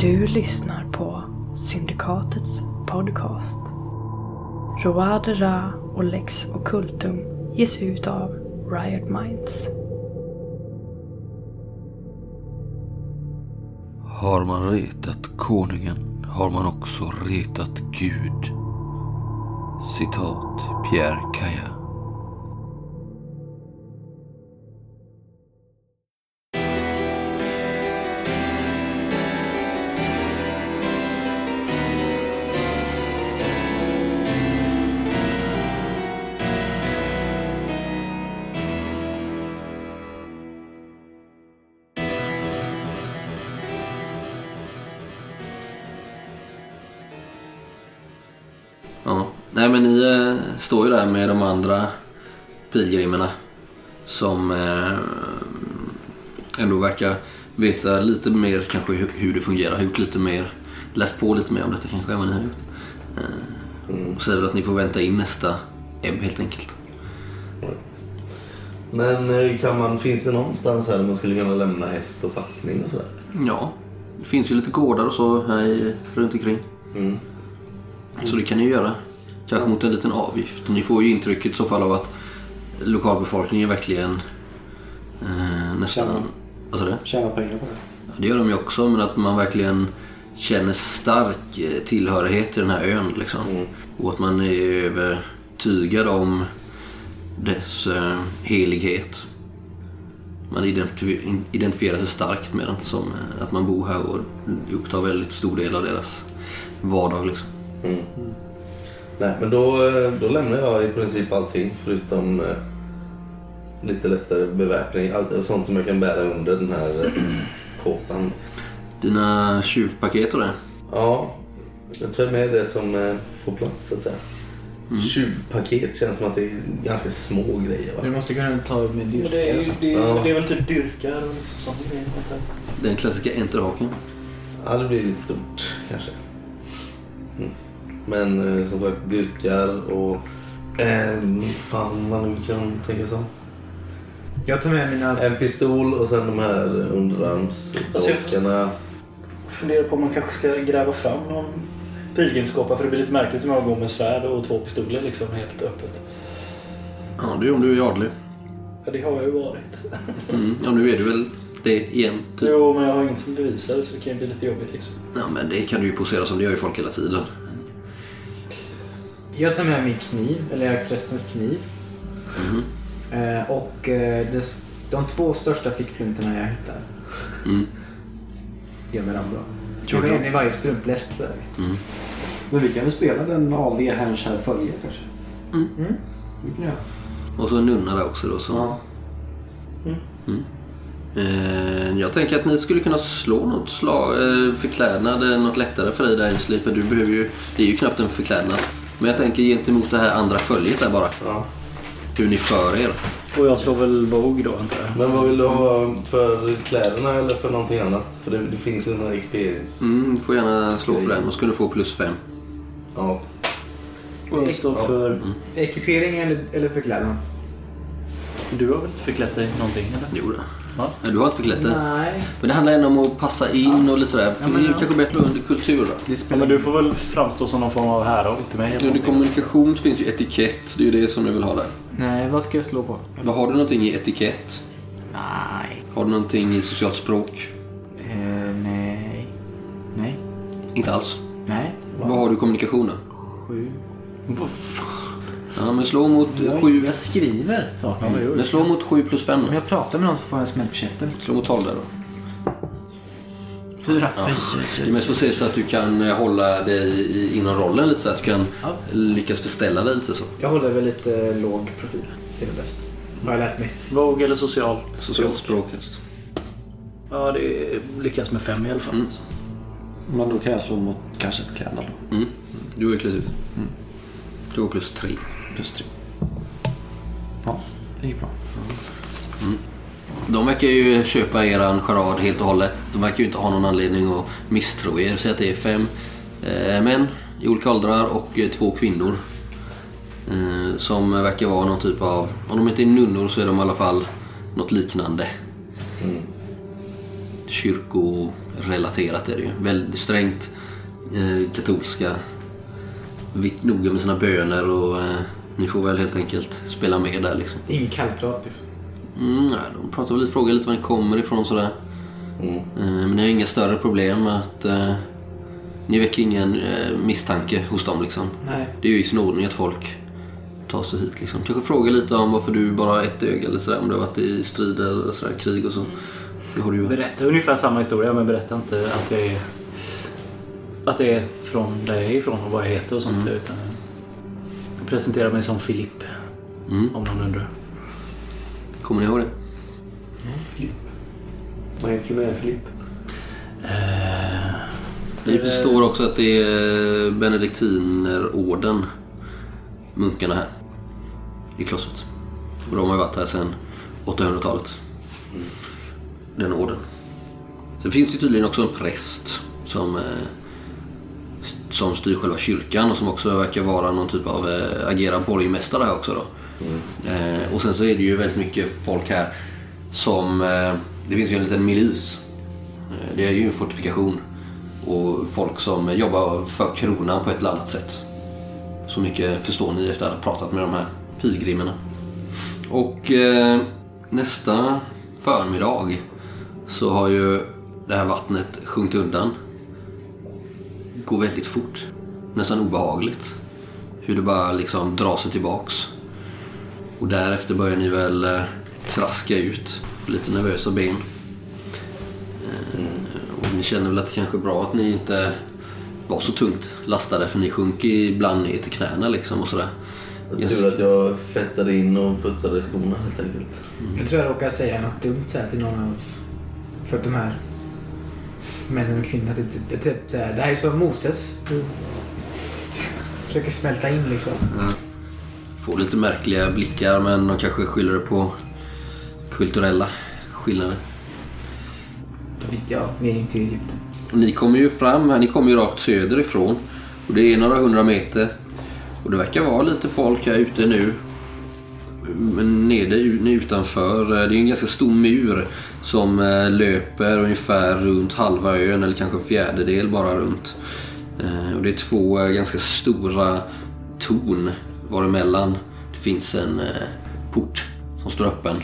Du lyssnar på Syndikatets podcast. Roade Ra och Lex Occultum ges ut av Riot Minds. Har man retat konungen har man också retat Gud. Citat Pierre Kaja. De andra pilgrimerna som eh, ändå verkar veta lite mer kanske hur, det fungerar. Gjort lite mer, läst på lite mer om detta kanske än vad ni har gjort. Eh, och säger väl att ni får vänta in nästa ebb helt enkelt. Men eh, kan man, finns det någonstans här där man skulle kunna lämna häst och packning och sådär? Ja, det finns ju lite gårdar och så här runt omkring. Mm. Så det kan ni ju göra. Kanske mot en liten avgift. Ni får ju intrycket i så fall av att lokalbefolkningen verkligen eh, nästan... Tjänar. Alltså det? Tjäna pengar på det. Ja, det gör de ju också, men att man verkligen känner stark eh, tillhörighet till den här ön. Liksom. Och att man är övertygad om dess eh, helighet. Man identif- identifierar sig starkt med den. Som eh, att man bor här och upptar väldigt stor del av deras vardag. Liksom. Nej, men då, eh, då lämnar jag i princip allting förutom eh, lite lättare beväpning. Allt, sånt som jag kan bära under den här eh, kåpan. Liksom. Dina tjuvpaket och det. Ja, jag tar med det som eh, får plats så att säga. Tjuvpaket känns som att det är ganska små grejer va? Du måste kunna ta med dyrkar. det är, sånt. det, är, Ja. det är väl typ dyrkar och liksom jag. Den klassiska enterhaken. Ja, det blir lite stort kanske. Mm. Men eh, som sagt, dyrkar och... Eh, fan man nu kan tänka sig. Jag tar med mina... En pistol och sen de här Alltså, jag-. Funderar på om man kanske ska gräva fram någon pilgrimskåpa för det blir lite märkligt om jag går med svärd och två pistoler liksom helt öppet. Ja, det är om du är adlig. Ja, det har jag ju varit. Mm. Ja, nu är du väl det igen. Typ. Jo, men jag har inget som bevisar så det kan ju bli lite jobbigt liksom. Ja, men det kan du ju posera som det gör ju folk hela tiden. Jag tar med min kniv, eller prästens kniv. Eh, och eh, det, de två största fickpluntorna jag hittar. Mm. Gör mig dem har sure. en i varje strumpläst. sådär. Men vi kan väl spela den adliga herrns här följe kanske? Mm. Kan jag. Och så en nunna där också då. Så. Ja. Eh, jag tänker att ni skulle kunna slå något slag, eh, förklädnad, något lättare för dig där Ainsley. För du behöver ju, det är ju knappt en förklädnad. Men jag tänker gentemot det här andra följet där bara. Ja. Hur ni för er. Och jag slår väl våg då antar jag. Men vad vill du ha för kläderna eller för någonting annat? För det, det finns ju några ekiperings... Mm, du får gärna slå för den. Då ska du få plus fem. Ja. Och jag står för... Ekipering eller, eller förklädnad? Du har väl inte förklätt dig någonting eller? Jo då. Va? Ja, Du har inte förklätt dig. Nej. Men det handlar ändå om att passa in och lite sådär. För Ja, men det är ja. kanske bättre under kultur då. Ja, men du får väl framstå som någon form av härav till mig. Under någonting. kommunikation finns ju etikett. Det är ju det som du vill ha där. Nej, vad ska jag slå på? Vad har du någonting i etikett? Nej. Har du någonting i socialt språk? Eh, nej. Nej. Inte alls. Nej. Vad har du i kommunikation då? Sju. Vad fan? Ja, men slå mot Jag, 7. jag skriver saker. Men slå mot 7 plus 5 Om då. jag pratar med någon så får jag en smäll på käften. Slå mot 12 där då. Fyra. Det är mest för att se så att du kan eh, hålla dig i, inom rollen lite så att du kan Ja. lyckas förställa dig lite så. Jag håller väl lite låg profil. Det är väl bäst. Har jag lärt mig. Våg eller socialt? Socialt språk helst. Ja, det lyckas med fem i alla fall. Mm. Men då kan jag slå mot kanske förklädnad då. Mm. Du har ju klätt ut. Du har plus 3. Plus tre. Ja, det gick bra. De verkar ju köpa eran charad helt och hållet. De verkar ju inte ha någon anledning att misstro er. Säg att det är fem eh, män i olika åldrar och eh, två kvinnor. Eh, som verkar vara någon typ av, om de inte är nunnor så är de i alla fall något liknande. kyrkorelaterat är det ju. Väldigt strängt eh, katolska. Vitt noga med sina böner och eh, ni får väl helt enkelt spela med där liksom. Ingen kallprat liksom. Mm, nej, de pratar väl lite, frågar lite var ni kommer ifrån och sådär. Mm. Eh, Men ni har inga större problem med att eh, ni väcker ingen eh, misstanke hos dem liksom. Nej. Det är ju i sin ordning att folk tar sig hit liksom. Kanske fråga lite om varför du bara har ett öga eller sådär. Om du har varit i strider eller sådär, krig och så. Det har du ju varit. Berätta ungefär samma historia men berätta inte att jag är att det är från där jag är ifrån och vad jag heter och sånt. Utan jag presenterar mig som Filip. Mm. Om någon undrar. Kommer ni ihåg det? Vad heter du med Filip? Ni förstår också att det är benediktinerorden, munkarna här i klostret. Och de har ju varit här sedan 800-talet. Den orden. Sen finns det tydligen också en präst som, eh, som styr själva kyrkan och som också verkar vara någon typ av eh, agera borgmästare här också. Då. Eh, och sen så är det ju väldigt mycket folk här som... Eh, det finns ju en liten milis. Det är ju en fortifikation. Och folk som jobbar för kronan på ett eller annat sätt. Så mycket förstår ni efter att ha pratat med de här pilgrimerna. Och nästa förmiddag så har ju det här vattnet sjunkit undan. Går väldigt fort. Nästan obehagligt. Hur det bara liksom drar sig tillbaks. Och därefter börjar ni väl eh, traska ut på lite nervösa ben. Eh, och ni känner väl att det kanske är bra att ni inte var så tungt lastade för ni sjunker ibland ner till knäna liksom och sådär. Det är tur att jag fettade in och putsade skorna helt enkelt. Jag tror jag råkar säga något dumt så här till någon av för de här männen och kvinnorna. Typ, typ, typ, så här, det här är som Moses. Du Försöker smälta in liksom. Får lite märkliga blickar men de kanske skyller det på kulturella skillnader. Ja, vi är inte i Egypten. Ni kommer ju fram här, ni kommer ju rakt söderifrån. Och det är några hundra meter. Och det verkar vara lite folk här ute nu. Nere utanför, eh, det är en ganska stor mur som eh, löper ungefär runt halva ön eller kanske en fjärdedel bara runt. Eh, och det är två ganska stora torn varemellan det finns en port som står öppen.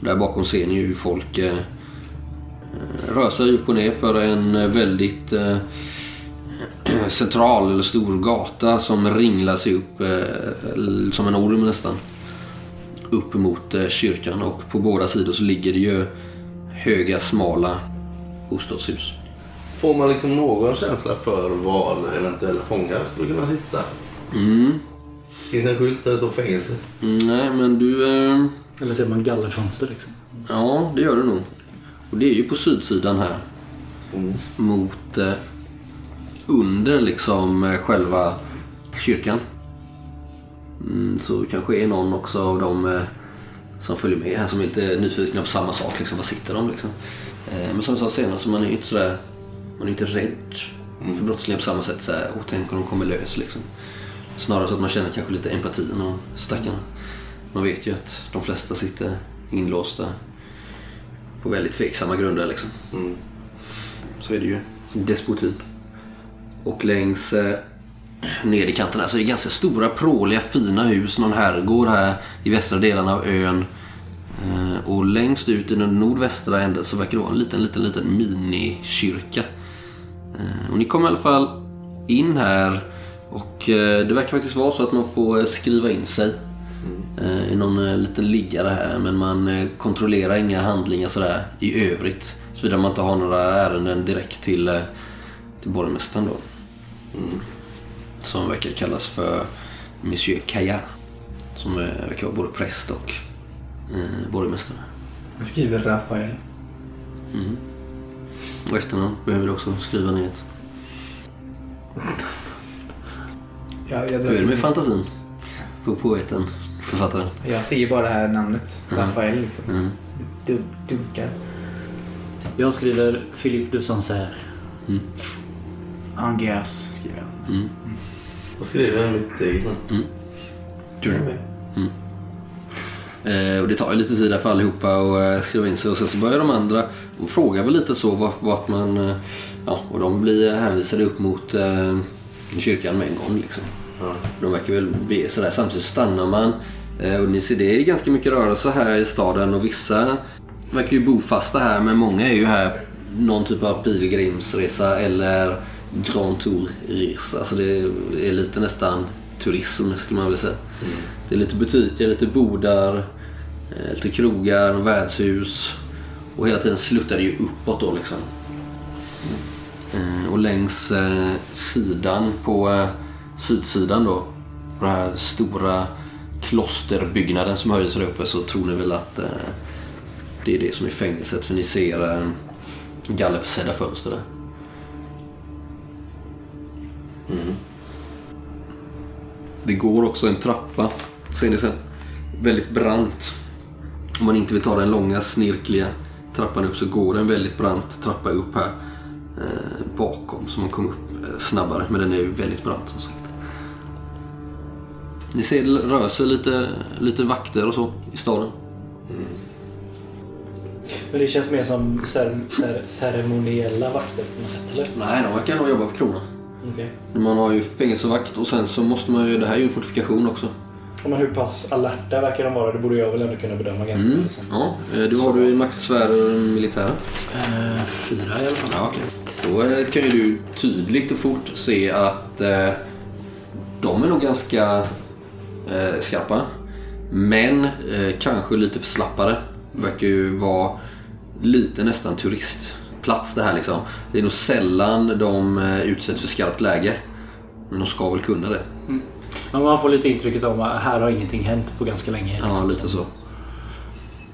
Där bakom ser ni hur folk rör sig upp och ner för en väldigt central eller stor gata som ringlar sig upp som en orm nästan. Upp mot eh, kyrkan och på båda sidor så ligger det ju höga smala bostadshus. Får man liksom någon känsla för var eventuella fångar skulle kunna sitta? Mm. Finns en skylt där det står fängelse? Mm, Nej men du... Eh, Eller ser man gallerfönster liksom? ja det gör du nog. Och det är ju på sydsidan här. Mm. Mot... Eh, under liksom eh, själva kyrkan. Mm, så kanske är någon också av dem eh, som följer med här som är lite nyfikna på samma sak. Liksom, var sitter de liksom? Eh, men som jag sa senast man är ju inte sådär... Man är inte rädd för brottslingar på samma sätt. Såhär, oh, tänk om de kommer lös liksom. Snarare så att man känner kanske lite empati med stackarna. Man vet ju att de flesta sitter inlåsta på väldigt tveksamma grunder liksom. Mm. Så är det ju. Despotin. Och längs eh, ner i kanten här så är det ganska stora, pråliga, fina hus. Någon herrgård här i västra delarna av ön. Eh, och längst ut i den nordvästra änden så verkar det vara en liten, liten, liten minikyrka. Eh, och ni kommer i alla fall in här och eh, det verkar faktiskt vara så att man får skriva in sig i någon liten liggare här men man kontrollerar inga handlingar sådär i övrigt såvida man inte har några ärenden direkt till, till borgmästaren då. Mm. Som verkar kallas för Monsieur Kaya. Som verkar vara både präst och eh, borgmästare. Jag skriver Rafael. Och efternamn behöver du också skriva ner ett. Jag, jag, Hur är det med fantasin? På poeten, författaren. jag ser ju bara det här namnet. Rafael liksom. Mm. Du, dunkar. Jag skriver Philippe de Sancerre. Angers skriver jag. Alltså. Mm. Då skriver jag mitt eget namn. Du. Eh, och det tar ju lite tid där för allihopa att eh, skriva in sig och sen så börjar de andra och frågar väl lite så vart, vart man... Eh, ja, och de blir hänvisade upp mot eh, kyrkan med en gång liksom. De verkar väl be sådär. Samtidigt stannar man. Eh, och ni ser det är ganska mycket rörelse här i staden och vissa verkar ju bofasta här men många är ju här någon typ av pilgrimsresa eller Grand Tour-resa. Alltså det är lite nästan turism skulle man vilja säga. Det är lite butiker, lite bodar, eh, lite krogar, värdshus. Och hela tiden sluttar det ju uppåt då liksom. Eh, Och längs eh, sidan på sydsidan då, på den här stora klosterbyggnaden som höjer sig där uppe så tror ni väl att det är det som är fängelset för ni ser gallerförsedda fönster där. Det går också en trappa, ser ni sen. Väldigt brant. Om man inte vill ta den långa snirkliga trappan upp så går det en väldigt brant trappa upp här eh, bakom så man kommer upp eh, snabbare. Men den är ju väldigt brant som sagt. Ni ser det rör sig lite, lite vakter och så i staden. Men det känns mer som cer cer ceremoniella vakter på något sätt, eller? Nej, de verkar nog jobba för kronan. Okej. Man har ju fängelsevakt och sen så måste man ju, det här är ju en fortifikation också. Men hur pass alerta verkar de vara? Det borde jag väl ändå kunna bedöma ganska Mm. Liksom. Ja, eh, du har du i maxsfär militära. Eh, fyra i alla fall. Ja, okej. Då eh, kan ju du tydligt och fort se att eh, de är nog ganska eh, skarpa. Men eh, kanske lite för slappare. Verkar ju vara lite nästan turistplats det här liksom. Det är nog sällan de eh, utsätts för skarpt läge. Men de ska väl kunna det. Men man får lite intrycket av att här har ingenting hänt på ganska länge. Ja, Liksom, lite så.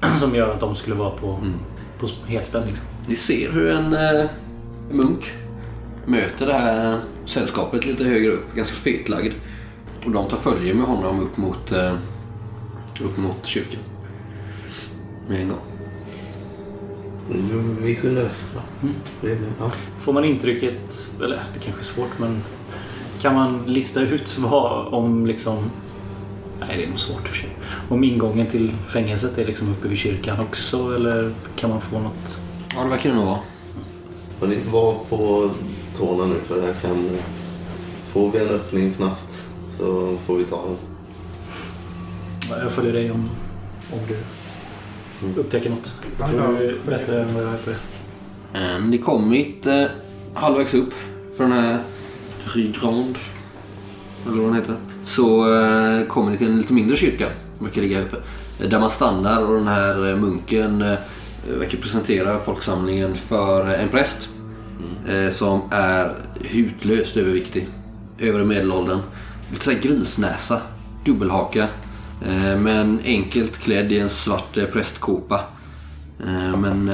Som gör att de skulle vara på, på helspänn. Liksom. Ni ser hur en eh, munk möter det här sällskapet lite högre upp, ganska fetlagd. Och de tar följe med honom upp mot, eh, upp mot kyrkan. Med en gång. Mm, Vi då. Det är- Ja. Får man intrycket, eller det kanske är svårt, men kan man lista ut vad om liksom... Nej, det är nog svårt i och för sig. Om ingången till fängelset är liksom uppe vid kyrkan också, eller kan man få något... Ja, det verkar det nog vara. Och ni var på tårna nu för det här kan... Får vi en öppning snabbt så får vi ta den. Jag följer dig om, om du upptäcker något. Jag Ja, tror du är bättre än vad jag är på det. Ni kommit eh, halvvägs upp för den här Rue Grande, eller vad den heter. Så eh, kommer ni till en lite mindre kyrka som verkar ligga här uppe. Eh, Där man stannar och den här eh, munken eh, verkar presentera folksamlingen för en präst. Eh, som är hutlöst överviktig. Övre medelåldern. Lite såhär grisnäsa. Dubbelhaka. Eh, men enkelt klädd i en svart eh, prästkåpa. Eh, men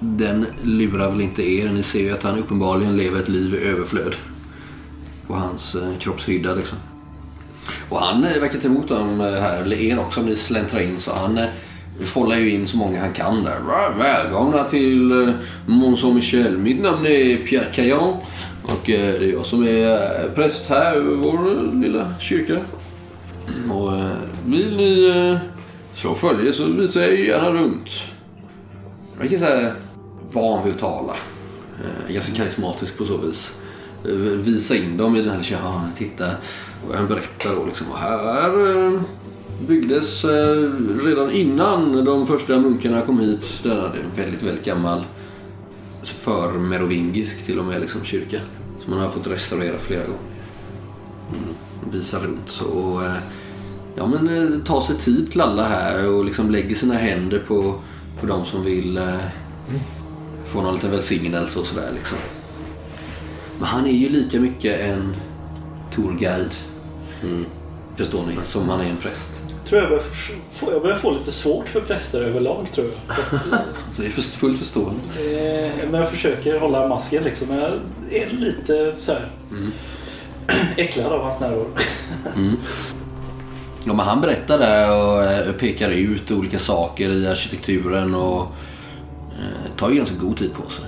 den lurar väl inte er. Ni ser ju att han uppenbarligen lever ett liv i överflöd. På hans kroppshydda liksom. Och han verkar ta emot dem här, eller er också om ni släntrar in. Så han follar ju in så många han kan där. Välkomna till eh, Michel. Mitt namn är Pierre Caillon. Och det är jag som är präst här i vår lilla kyrka. Och eh, vill ni eh, slå följe så visar jag gärna runt. Jag kan säga van vid att tala. Eh, ganska karismatisk på så vis. Eh, visa in dem i den här kyrkan. Titta. Och han berättar då liksom. Här eh, byggdes eh, redan innan de första munkarna kom hit. Den det är en väldigt, väldigt gammal för merovingisk till och med liksom kyrka. Som man har fått restaurera flera gånger. Mm. Visa runt så. Och, eh, ja men eh, ta sig tid till alla här och liksom lägger sina händer på, på de som vill eh, få någon liten välsignelse och sådär liksom. Men han är ju lika mycket en tourguide. Förstår ni? Som han är en präst. Tror jag börjar få, jag börjar få lite svårt för präster överlag tror jag. Det är för- full förstående. eh, men jag försöker hålla masken liksom. Jag är lite så här äcklad av hans närvaro. Ja, men han berättar där och eh, pekar ut olika saker i arkitekturen och eh, tar ju ganska god tid på sig.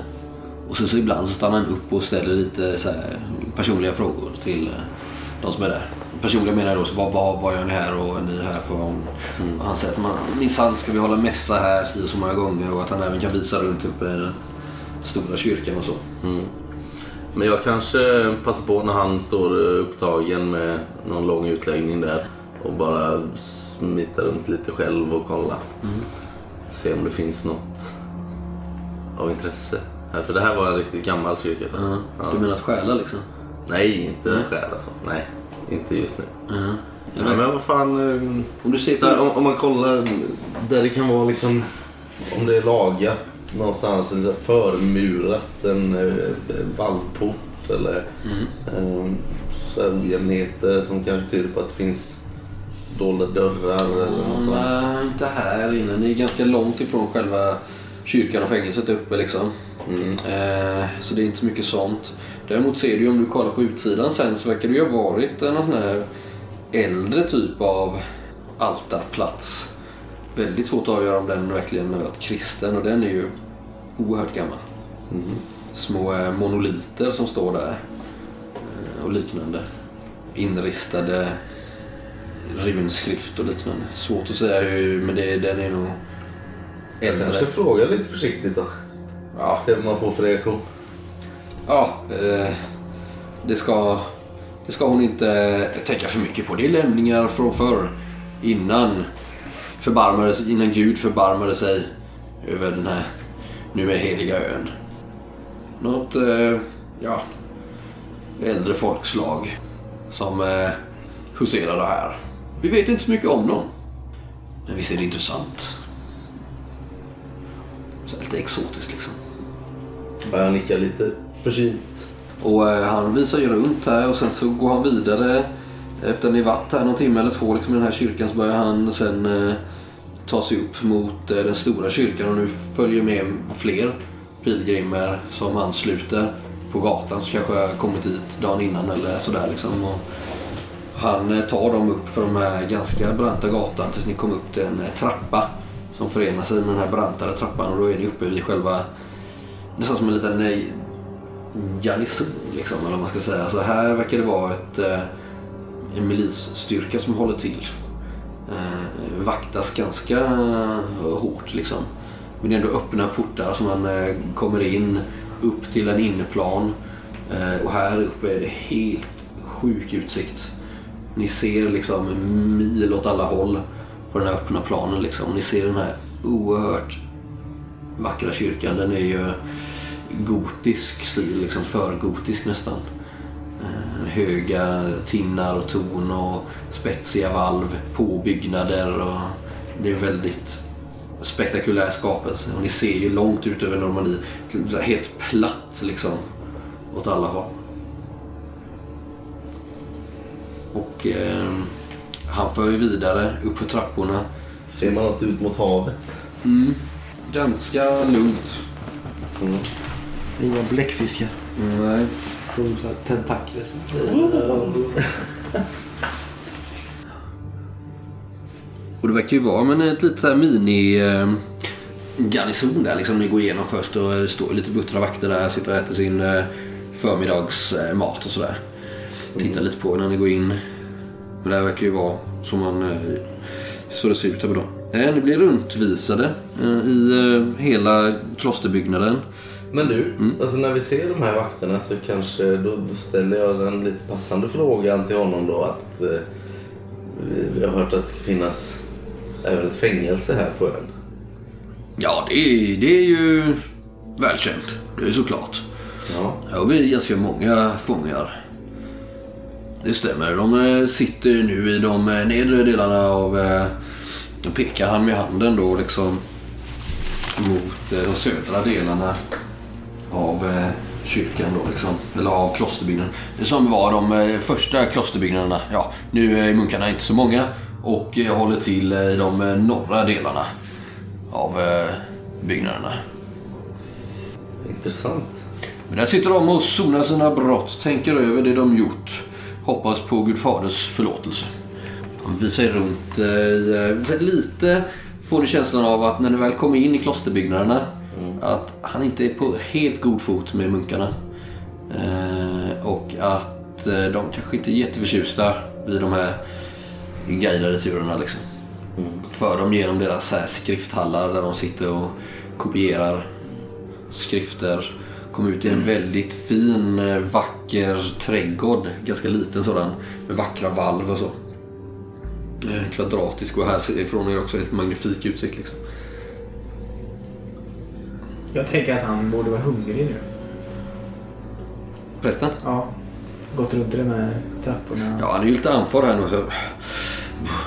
Och sen så ibland så stannar han upp och ställer lite så här, personliga frågor till eh, de som är där. personliga menar jag då, så vad, vad, vad gör ni här och ni är här för? Och han säger att man, minsann ska vi hålla mässa här si och så många gånger och att han även kan visa runt uppe i den stora kyrkan och så. Men jag kanske passar på när han står upptagen med någon lång utläggning där och bara smita runt lite själv och kolla. Se om det finns något av intresse. För det här var en riktigt gammal kyrka. Så. Ja. Ja. Du menar att stjäla liksom? Nej, inte Nej. själ alltså. Nej, inte just nu. Ja. Ja, men vad fan. Om du ser Så här, om, om man kollar där det kan vara liksom om det är lagat någonstans förmurat en eh, vallport eller eh, här ojämnheter som kanske tyder på att det finns dolda dörrar eller något sånt. Nej, inte här inne. Ni är ganska långt ifrån själva kyrkan och fängelset uppe liksom. Eh, så det är inte så mycket sånt. Däremot ser du ju om du kollar på utsidan sen så verkar det ju ha varit en sån här äldre typ av altarplats. Väldigt svårt att avgöra om den verkligen har varit kristen och den är ju oerhört gammal. Små eh, monoliter som står där eh, och liknande. Inristade runskrift och liknande. Svårt att säga hur, men det, den är nog äldre. Kanske fråga lite försiktigt då. Ja, Se vad man får för reaktion. ja eh, det, ska, det ska hon inte tänka för mycket på. Det är lämningar från förr. Innan, förbarmade, sig- innan Gud förbarmade sig över den här nu är heliga ön. Något, eh, ja, äldre folkslag som eh, huserade här. Vi vet inte så mycket om dem. Men visst är det intressant. Så lite exotiskt liksom. Ja, Jag nickar lite försynt. Och eh, han visar ju runt här och sen så går han vidare. Efter ni varit här någon timme eller två liksom, i den här kyrkan så börjar han sen eh, ta sig upp mot eh, den stora kyrkan och nu följer med fler pilgrimer som ansluter på gatan som kanske har kommit dit dagen innan eller sådär liksom. Och han eh, tar dem upp för de här ganska branta gatan tills ni kommer upp till en eh, trappa som förenar sig med den här brantare trappan och då är ni uppe vid själva nästan som en liten nej-garnison liksom, eller vad man ska säga. Så här verkar det vara ett, en milisstyrka som håller till. Eh, vaktas ganska hårt liksom. Men det är ändå öppna portar som man eh, kommer in upp till en inneplan. Eh, och här uppe är det helt sjuk utsikt. Ni ser liksom mil åt alla håll på den här öppna planen liksom. Ni ser den här oerhört vackra kyrkan. Den är ju gotisk stil, liksom förgotisk nästan. Höga tinnar och torn och spetsiga valv, påbyggnader och det är väldigt spektakulär skapelse. Och ni ser ju långt ut över Normandie, helt platt liksom åt alla håll. Och eh, han för ju vidare upp för trapporna. Ser man något ut mot havet? Mm, ganska lugnt. Mm. Inga bläckfiskar. Nej. Som så här tentakler. Och det verkar ju vara men ett litet så här mini eh, garnison där liksom ni går igenom först och det står ju lite buttra vakter där sitter och äter sin eh, förmiddagsmat och sådär. Tittar lite på när ni går in. Men det här verkar ju vara som man eh, så det ser ut över dagen. Eh, ni blir runtvisade eh, i eh, hela klosterbyggnaden. Men du, alltså när vi ser de här vakterna så kanske då, ställer jag den lite passande frågan till honom då att eh, vi, har hört att det ska finnas även ett fängelse här på ön. Ja, det är, det är ju välkänt. Det är såklart. Ja. Ja, vi är ganska många fångar. Det stämmer. De eh, sitter nu i de eh, nedre delarna av... eh, Då pekar han med handen då liksom mot eh, de södra delarna av eh, kyrkan då liksom. Eller av klosterbyggnaden. Det som var de eh, första klosterbyggnaderna. Ja, nu är munkarna inte så många och eh, håller till eh, i de eh, norra delarna av eh, byggnaderna. Intressant. Men där sitter de och sonar sina brott, tänker över det de gjort. Hoppas på Gud faders förlåtelse. Visar ju runt eh, eh, lite får ni känslan av att när ni väl kommer in i klosterbyggnaderna att han inte är på helt god fot med munkarna. Eh, och att eh, de kanske inte är jätteförtjusta vid de här guidade turerna. Liksom. För dem genom deras här skrifthallar där de sitter och kopierar skrifter. Kom ut i en väldigt fin, eh, vacker trädgård. Ganska liten sådan. Med vackra valv och så. Eh, Kvadratisk och härifrån är det också ett magnifik utsikt. Liksom. Jag tänker att han borde vara hungrig nu. Prästen? Ja. Gått runt i de här trapporna. Ja, han är ju lite andfådd här nu. Så...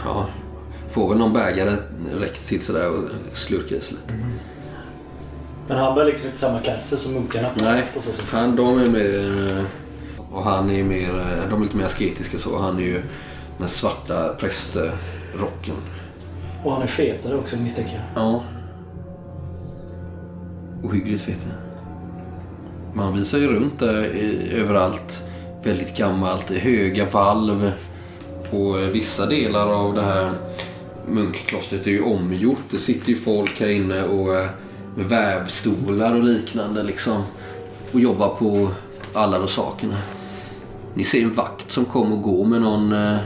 Ja, får väl någon bägare räckt till sådär och slurka i sig lite. Men han bär liksom inte samma klädsel som munkarna. Nej, På så sätt. han, de är mer... eh, Och han är mer... eh, De är lite mer asketiska så. Han är ju den svarta prästrocken. Och han är fetare också misstänker jag. Ja. Ohyggligt fet. Man visar ju runt där överallt. Väldigt gammalt, höga valv. Och vissa delar av det här munkklostret är ju omgjort. Det sitter ju folk här inne och eh, med vävstolar och liknande liksom. Och jobbar på alla de sakerna. Ni ser en vakt som kommer och går med någon eh,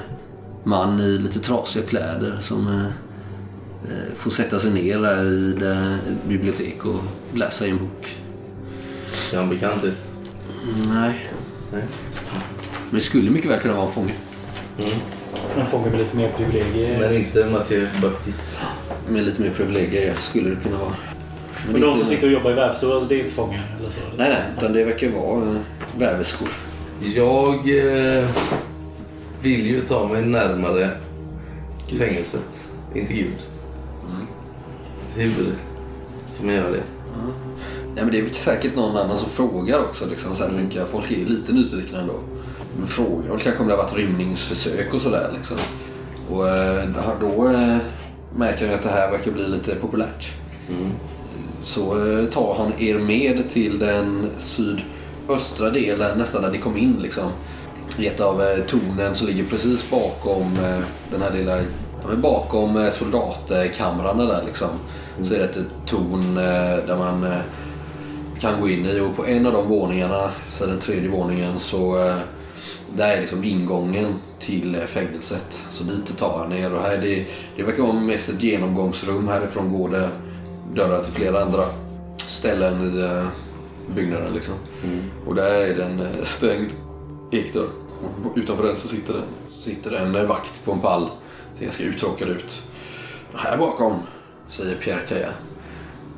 man i lite trasiga kläder som eh, eh, får sätta sig ner där i det bibliotek och läsa en bok. Ser han bekant ut? Nej. Nej. Men det skulle mycket väl kunna vara en fånge. En fånge med lite mer privilegier. Men inte Mattias Baptiste. Med lite mer privilegier ja, skulle det kunna vara. Men Men de som sitter och jobbar i vävstol, det är inte fångar eller så? eller? Nej, nej. Utan det verkar vara eh, väverskor. Jag eh, vill ju ta mig närmare fängelset. Inte Gud. Kan man göra det? Ja, men det är säkert någon annan som frågar också. Liksom, så här, tänker jag. Folk är lite nyfikna ändå. Men Frågar väl kanske om det har varit rymningsförsök och sådär. Liksom. Och eh, då eh, märker jag att det här verkar bli lite populärt. Så eh, tar han er med till den sydöstra delen, nästan där ni kom in. Liksom. I ett av tornen som ligger precis bakom den här lilla ja, bakom soldatkamrarna där liksom. Så är det ett torn eh, där man eh, kan gå in i och på en av de våningarna, så den tredje våningen, så eh, där är liksom ingången till fängelset. Så dit tar han er och här är det, det verkar vara mest ett genomgångsrum. Härifrån går det dörrar till flera andra ställen i byggnaden liksom. Och där är det en eh, stängd ekdörr. Utanför den så sitter det, sitter en vakt på en pall. Ser ganska uttråkad ut. Här bakom, säger Pierre Caillat,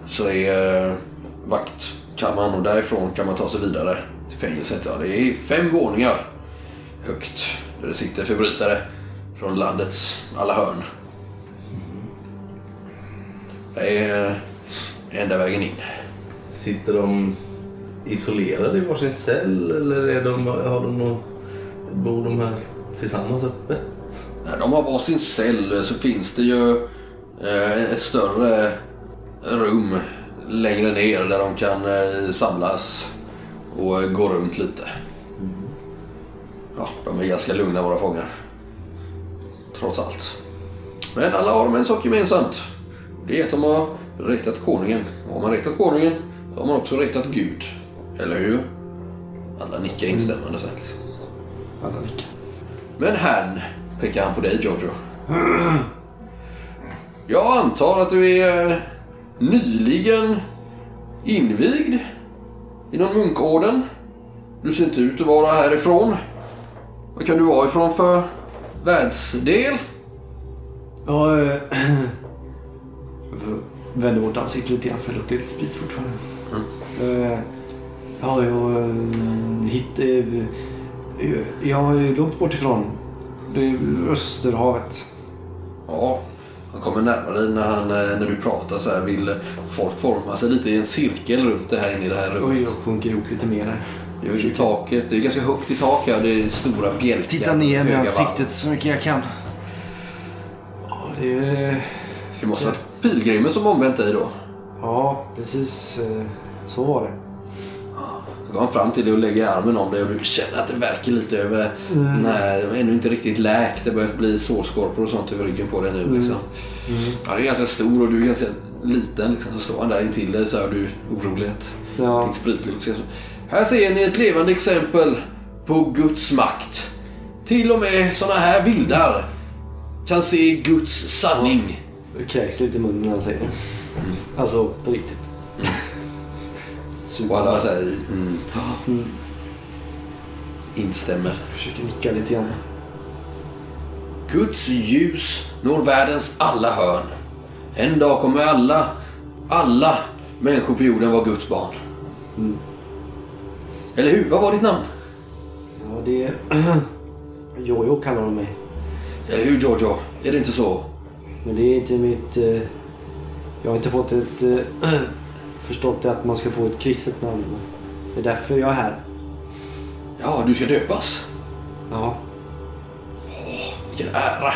så är eh, vaktkammaren och därifrån kan man ta sig vidare till fängelset. Ja, det är fem våningar högt där det sitter förbrytare från landets alla hörn. Det är eh, enda vägen in. Sitter de isolerade i varsin cell eller är de, har de någon, bor de här tillsammans öppet? När de har varsin cell så finns det ju ett större rum längre ner där de kan eh, samlas och eh, gå runt lite. Ja, de är ganska lugna våra fångar. Trots allt. Men alla har de en sak gemensamt. Det är att de har rättat konungen. Och har man rättat konungen så har man också rättat Gud. Eller hur? Alla nickar instämmande så. Liksom. Alla nickar. Men herrn, pekar han på dig Giorgio. Jag antar att du är eh, nyligen invigd inom munkorden. Du ser inte ut att vara härifrån. Vad kan du vara ifrån för världsdel? Ja, eh, vända bort ansiktet lite grann för det luktar lite sprit fortfarande. Eh, Ja, jag eh, hitt, eh, Jag är långt bort ifrån. Det är Österhavet. Ja, kommer närmare dig när, han, eh, när du pratar så här. Vill folk forma sig lite i en cirkel runt det här inne i det här Oj, rummet. jag sjunker ihop lite mer där. Det är ju i taket. Det är ganska högt i tak här. Det är stora bjälkar. Titta ner med ansiktet så mycket jag kan. Ja, det är... Det måste vara pilgrimer som omvänt dig då. Ja, precis eh, så var det. Så går han fram till dig och lägger armen om dig och du känner att det verkar lite över här, det är ännu inte riktigt läkt. Det börjar bli sårskorpor och sånt över ryggen på dig nu liksom. Ja, det är ganska stor och du är ganska liten liksom. Så står han där intill dig så är du orolig att Ja. din spritlukt ska... Här ser ni ett levande exempel på Guds makt. Till och med såna här vildar kan se Guds sanning. Det kräks lite i munnen när han säger det. Alltså på riktigt. Och alla mm, Mm. instämmer. Försöker nicka lite grann. Guds ljus når världens alla hörn. En dag kommer alla, alla människor på jorden vara Guds barn. Eller hur? Vad var ditt namn? Ja, det är... Jojo kallar de mig. Eller hur Giorgio? Är det inte så? Men det är inte mitt... eh, Jag har inte fått ett... eh, Förstått att man ska få ett kristet namn. Det är därför jag är här. Ja, du ska döpas. Ja. Vilken ära.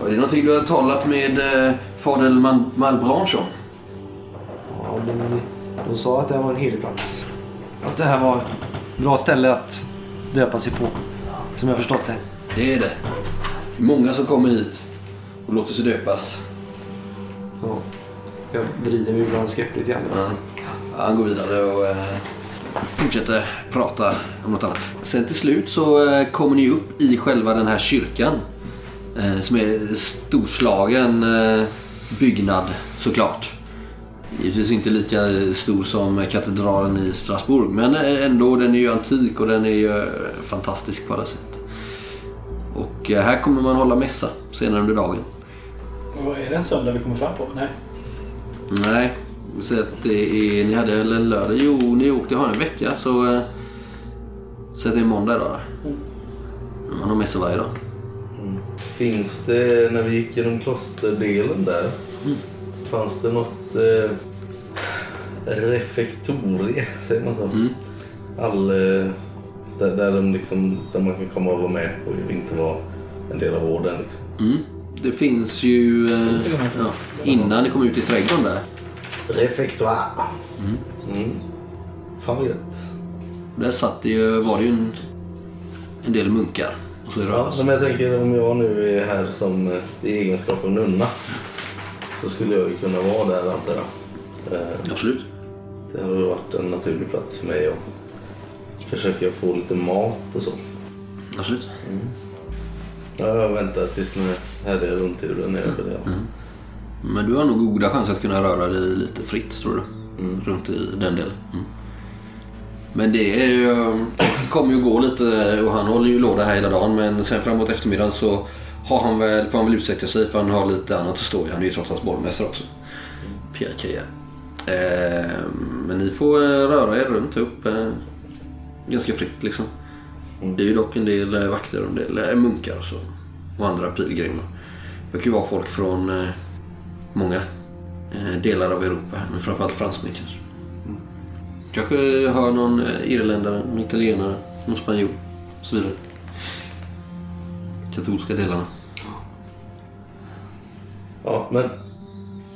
Är det någonting du har talat med eh, fader Malbranche om? Ja, men de sa att det här var en helig plats. Att det här var ett bra ställe att döpa sig på. Som jag förstått det. Det är det. Många som kommer hit och låter sig döpas. Ja. Jag vrider mig ibland skeptiskt lite grann. Ja. Han går vidare och eh, fortsätter prata om något annat. Sen till slut så eh, kommer ni upp i själva den här kyrkan. Eh, som är storslagen eh, byggnad såklart. Givetvis inte lika stor som katedralen i Strasbourg. Men ändå, den är ju antik och den är ju fantastisk på alla sätt. Och här kommer man hålla mässa senare under dagen. Och är det en söndag vi kommer fram på? Nej. Nej, så att det är, ni hade väl en lördag? Jo, ni åkte har en vecka så... eh, Så att det är måndag idag då. Man har mässa varje dag. Finns det, när vi gick genom klosterdelen där, fanns det något eh, refektorie, säger man så? Mm. All, eh, där, där, de liksom, där man kan komma och vara med och inte vara en del av orden. Liksom. Mm. Det finns ju... Eh, ja, innan ni kom ut i trädgården där. Refektoire. Mm. Fan vad gött. Där satt det ju, var det ju en, en del munkar. Och så Ja, men jag tänker om jag nu är här som eh, i egenskap av nunna så skulle jag ju kunna vara där antar jag. Eh, Absolut. Det har ju varit en naturlig plats för mig att försöka få lite mat och så. Absolut. Ja, jag väntar tills den här härliga rundturen är över. Ja. Men du har nog goda chanser att kunna röra dig lite fritt tror du. Runt i den delen. Mm. Men det är ju, det kommer ju gå lite och han håller ju låda här hela dagen men sen framåt eftermiddagen så har han väl, får han väl utsätta sig för han har lite annat att stå i. Han är ju trots allt borgmästare också. Pierre Kea. Eh, men ni får eh, röra er runt upp eh, ganska fritt liksom. Det är ju dock en del eh, vakter och en del eh, munkar och så. Och andra pilgrimer. Det kan ju vara folk från eh, många eh, delar av Europa, men framförallt fransmän kanske. Kanske hör någon eh, irländare, någon italienare, någon spanjor och så vidare. Katolska delarna. ja, men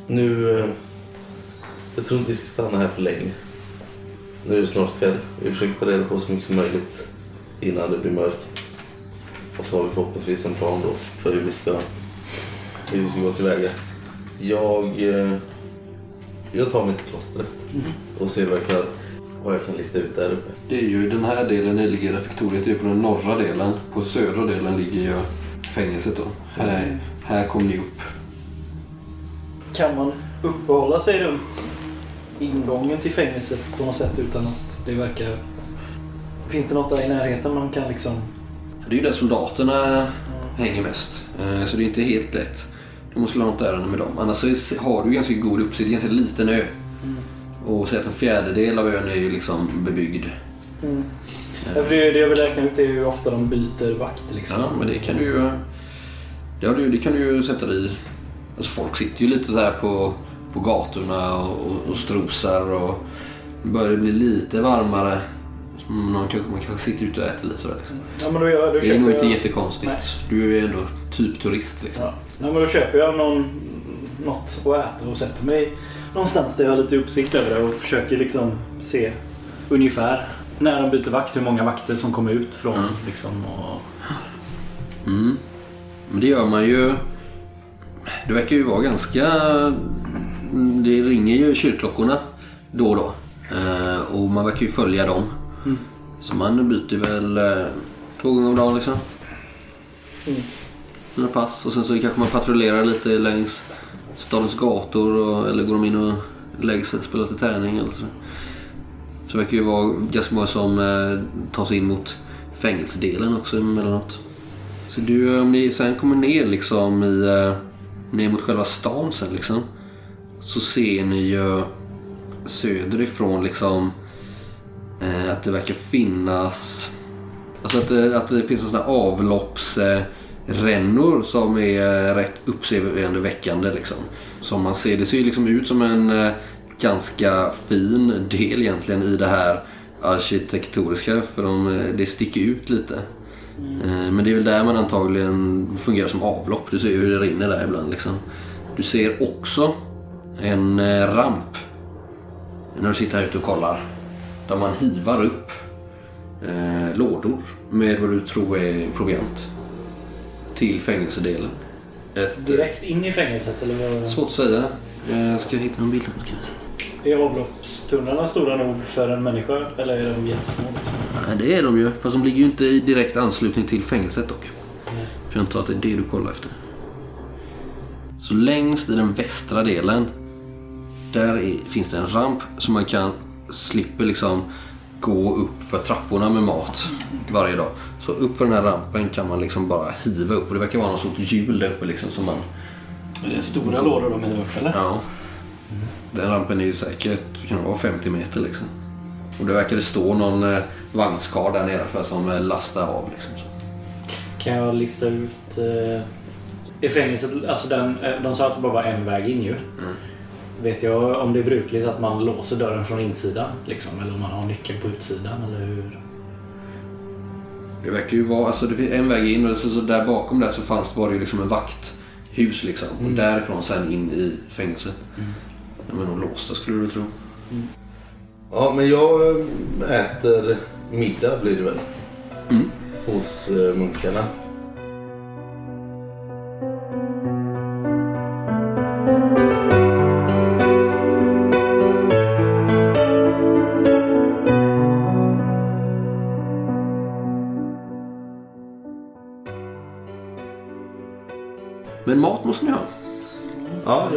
nu... eh, Jag tror inte vi ska stanna här för länge. Nu är det snart kväll. Vi försöker ta reda på så mycket som möjligt innan det blir mörkt. Och så har vi förhoppningsvis en plan då för hur vi ska, hur vi ska gå tillväga. Jag, eh, jag tar mig till klostret och ser vad jag kan, vad jag kan lista ut där uppe. Det är ju den här delen, det ligger refektoriet, det är på den norra delen. På södra delen ligger ju fängelset då. Här, här kom ni upp. Kan man uppehålla sig runt ingången till fängelset på något sätt utan att det verkar... Finns det något där i närheten man kan liksom... Det är ju där soldaterna hänger mest. Eh, Så det är inte helt lätt. Du måste ha något ärende med dem. Annars så har du ganska god uppsikt. Det är en ganska liten ö. Och säg att en fjärdedel av ön är ju liksom bebyggd. Ja, för det, det jag vill räkna ut är hur ofta de byter vakt liksom. Ja, men det kan du ju... Det, har du, det kan du ju sätta dig i. Alltså folk sitter ju lite så här på, på gatorna och, och, strosar och börjar det bli lite varmare. Man kanske, man kanske sitter ute och äter lite sådär. Liksom. Ja, men då, gör, då Det är nog jag... inte jättekonstigt. Du är ju ändå typ turist liksom. Ja. Ja, men då köper jag någon, något att äta och sätter mig någonstans där jag har lite uppsikt över det och försöker liksom se ungefär när de byter vakt, hur många vakter som kommer ut från Mm. liksom. Och... Mm. Men det gör man ju. Det verkar ju vara ganska... Det ringer ju kyrkklockorna då och då. Eh, och man verkar ju följa dem. Så man byter väl... eh, Två gånger om dagen liksom. Några pass. Och sen så kanske man patrullerar lite längs stadens gator. Och, eller går de in och lägger sig och spelar lite tärning eller så. Så det verkar ju vara ganska många som eh, tar sig in mot fängelsedelen också emellanåt. Så du, eh, om ni sen kommer ner liksom i, eh, ner mot själva stan sen liksom. Så ser ni ju söderifrån liksom eh, att det verkar finnas Alltså att det, att det finns en sån här avlopps.. Eh, avloppsrännor som är eh, rätt uppseendeväckande liksom. Som man ser, det ser ju liksom ut som en eh, ganska fin del egentligen i det här arkitektoniska för de, eh, det sticker ut lite. Eh, Men det är väl där man antagligen fungerar som avlopp. Du ser hur det rinner där ibland liksom. Du ser också en ramp när du sitter här ute och kollar. Där man hivar upp eh, lådor med vad du tror är proviant. Till fängelsedelen. Ett, Direkt in i fängelset eller vad? Svårt att säga. Jag ska hitta en bild. Vi se. Är avloppstunnlarna stora nog för en människa eller är de jättesmå? Nej, det är de ju. Fast de ligger ju inte i direkt anslutning till fängelset dock. För jag antar att det är det du kollar efter. Så längst i den västra delen. Där är, finns det en ramp som man kan slipper liksom gå upp för trapporna med mat varje dag. Så upp för den här rampen kan man liksom bara hiva upp. Och det verkar vara någon sorts hjul där uppe liksom som man... Är det stora lådor de är upp eller? Ja. Den rampen är ju säkert, kan det vara 50 meter liksom. Och det verkar det stå någon eh, vagnskar där nere för som eh, lastar av liksom. Kan jag lista ut... Eh, I fängelset, alltså den, eh, de sa att det bara var en väg in ju. Vet jag om det är brukligt att man låser dörren från insidan? Liksom, eller om man har nyckeln på utsidan? Eller hur? Det verkar ju vara, alltså det finns en väg in och så, så där bakom där så fanns var det ju liksom en vakthus liksom. Och därifrån sen in i fängelset. De är nog låsta skulle du tro. Ja, men jag eh, äter middag blir det väl. Mm. Hos eh, munkarna.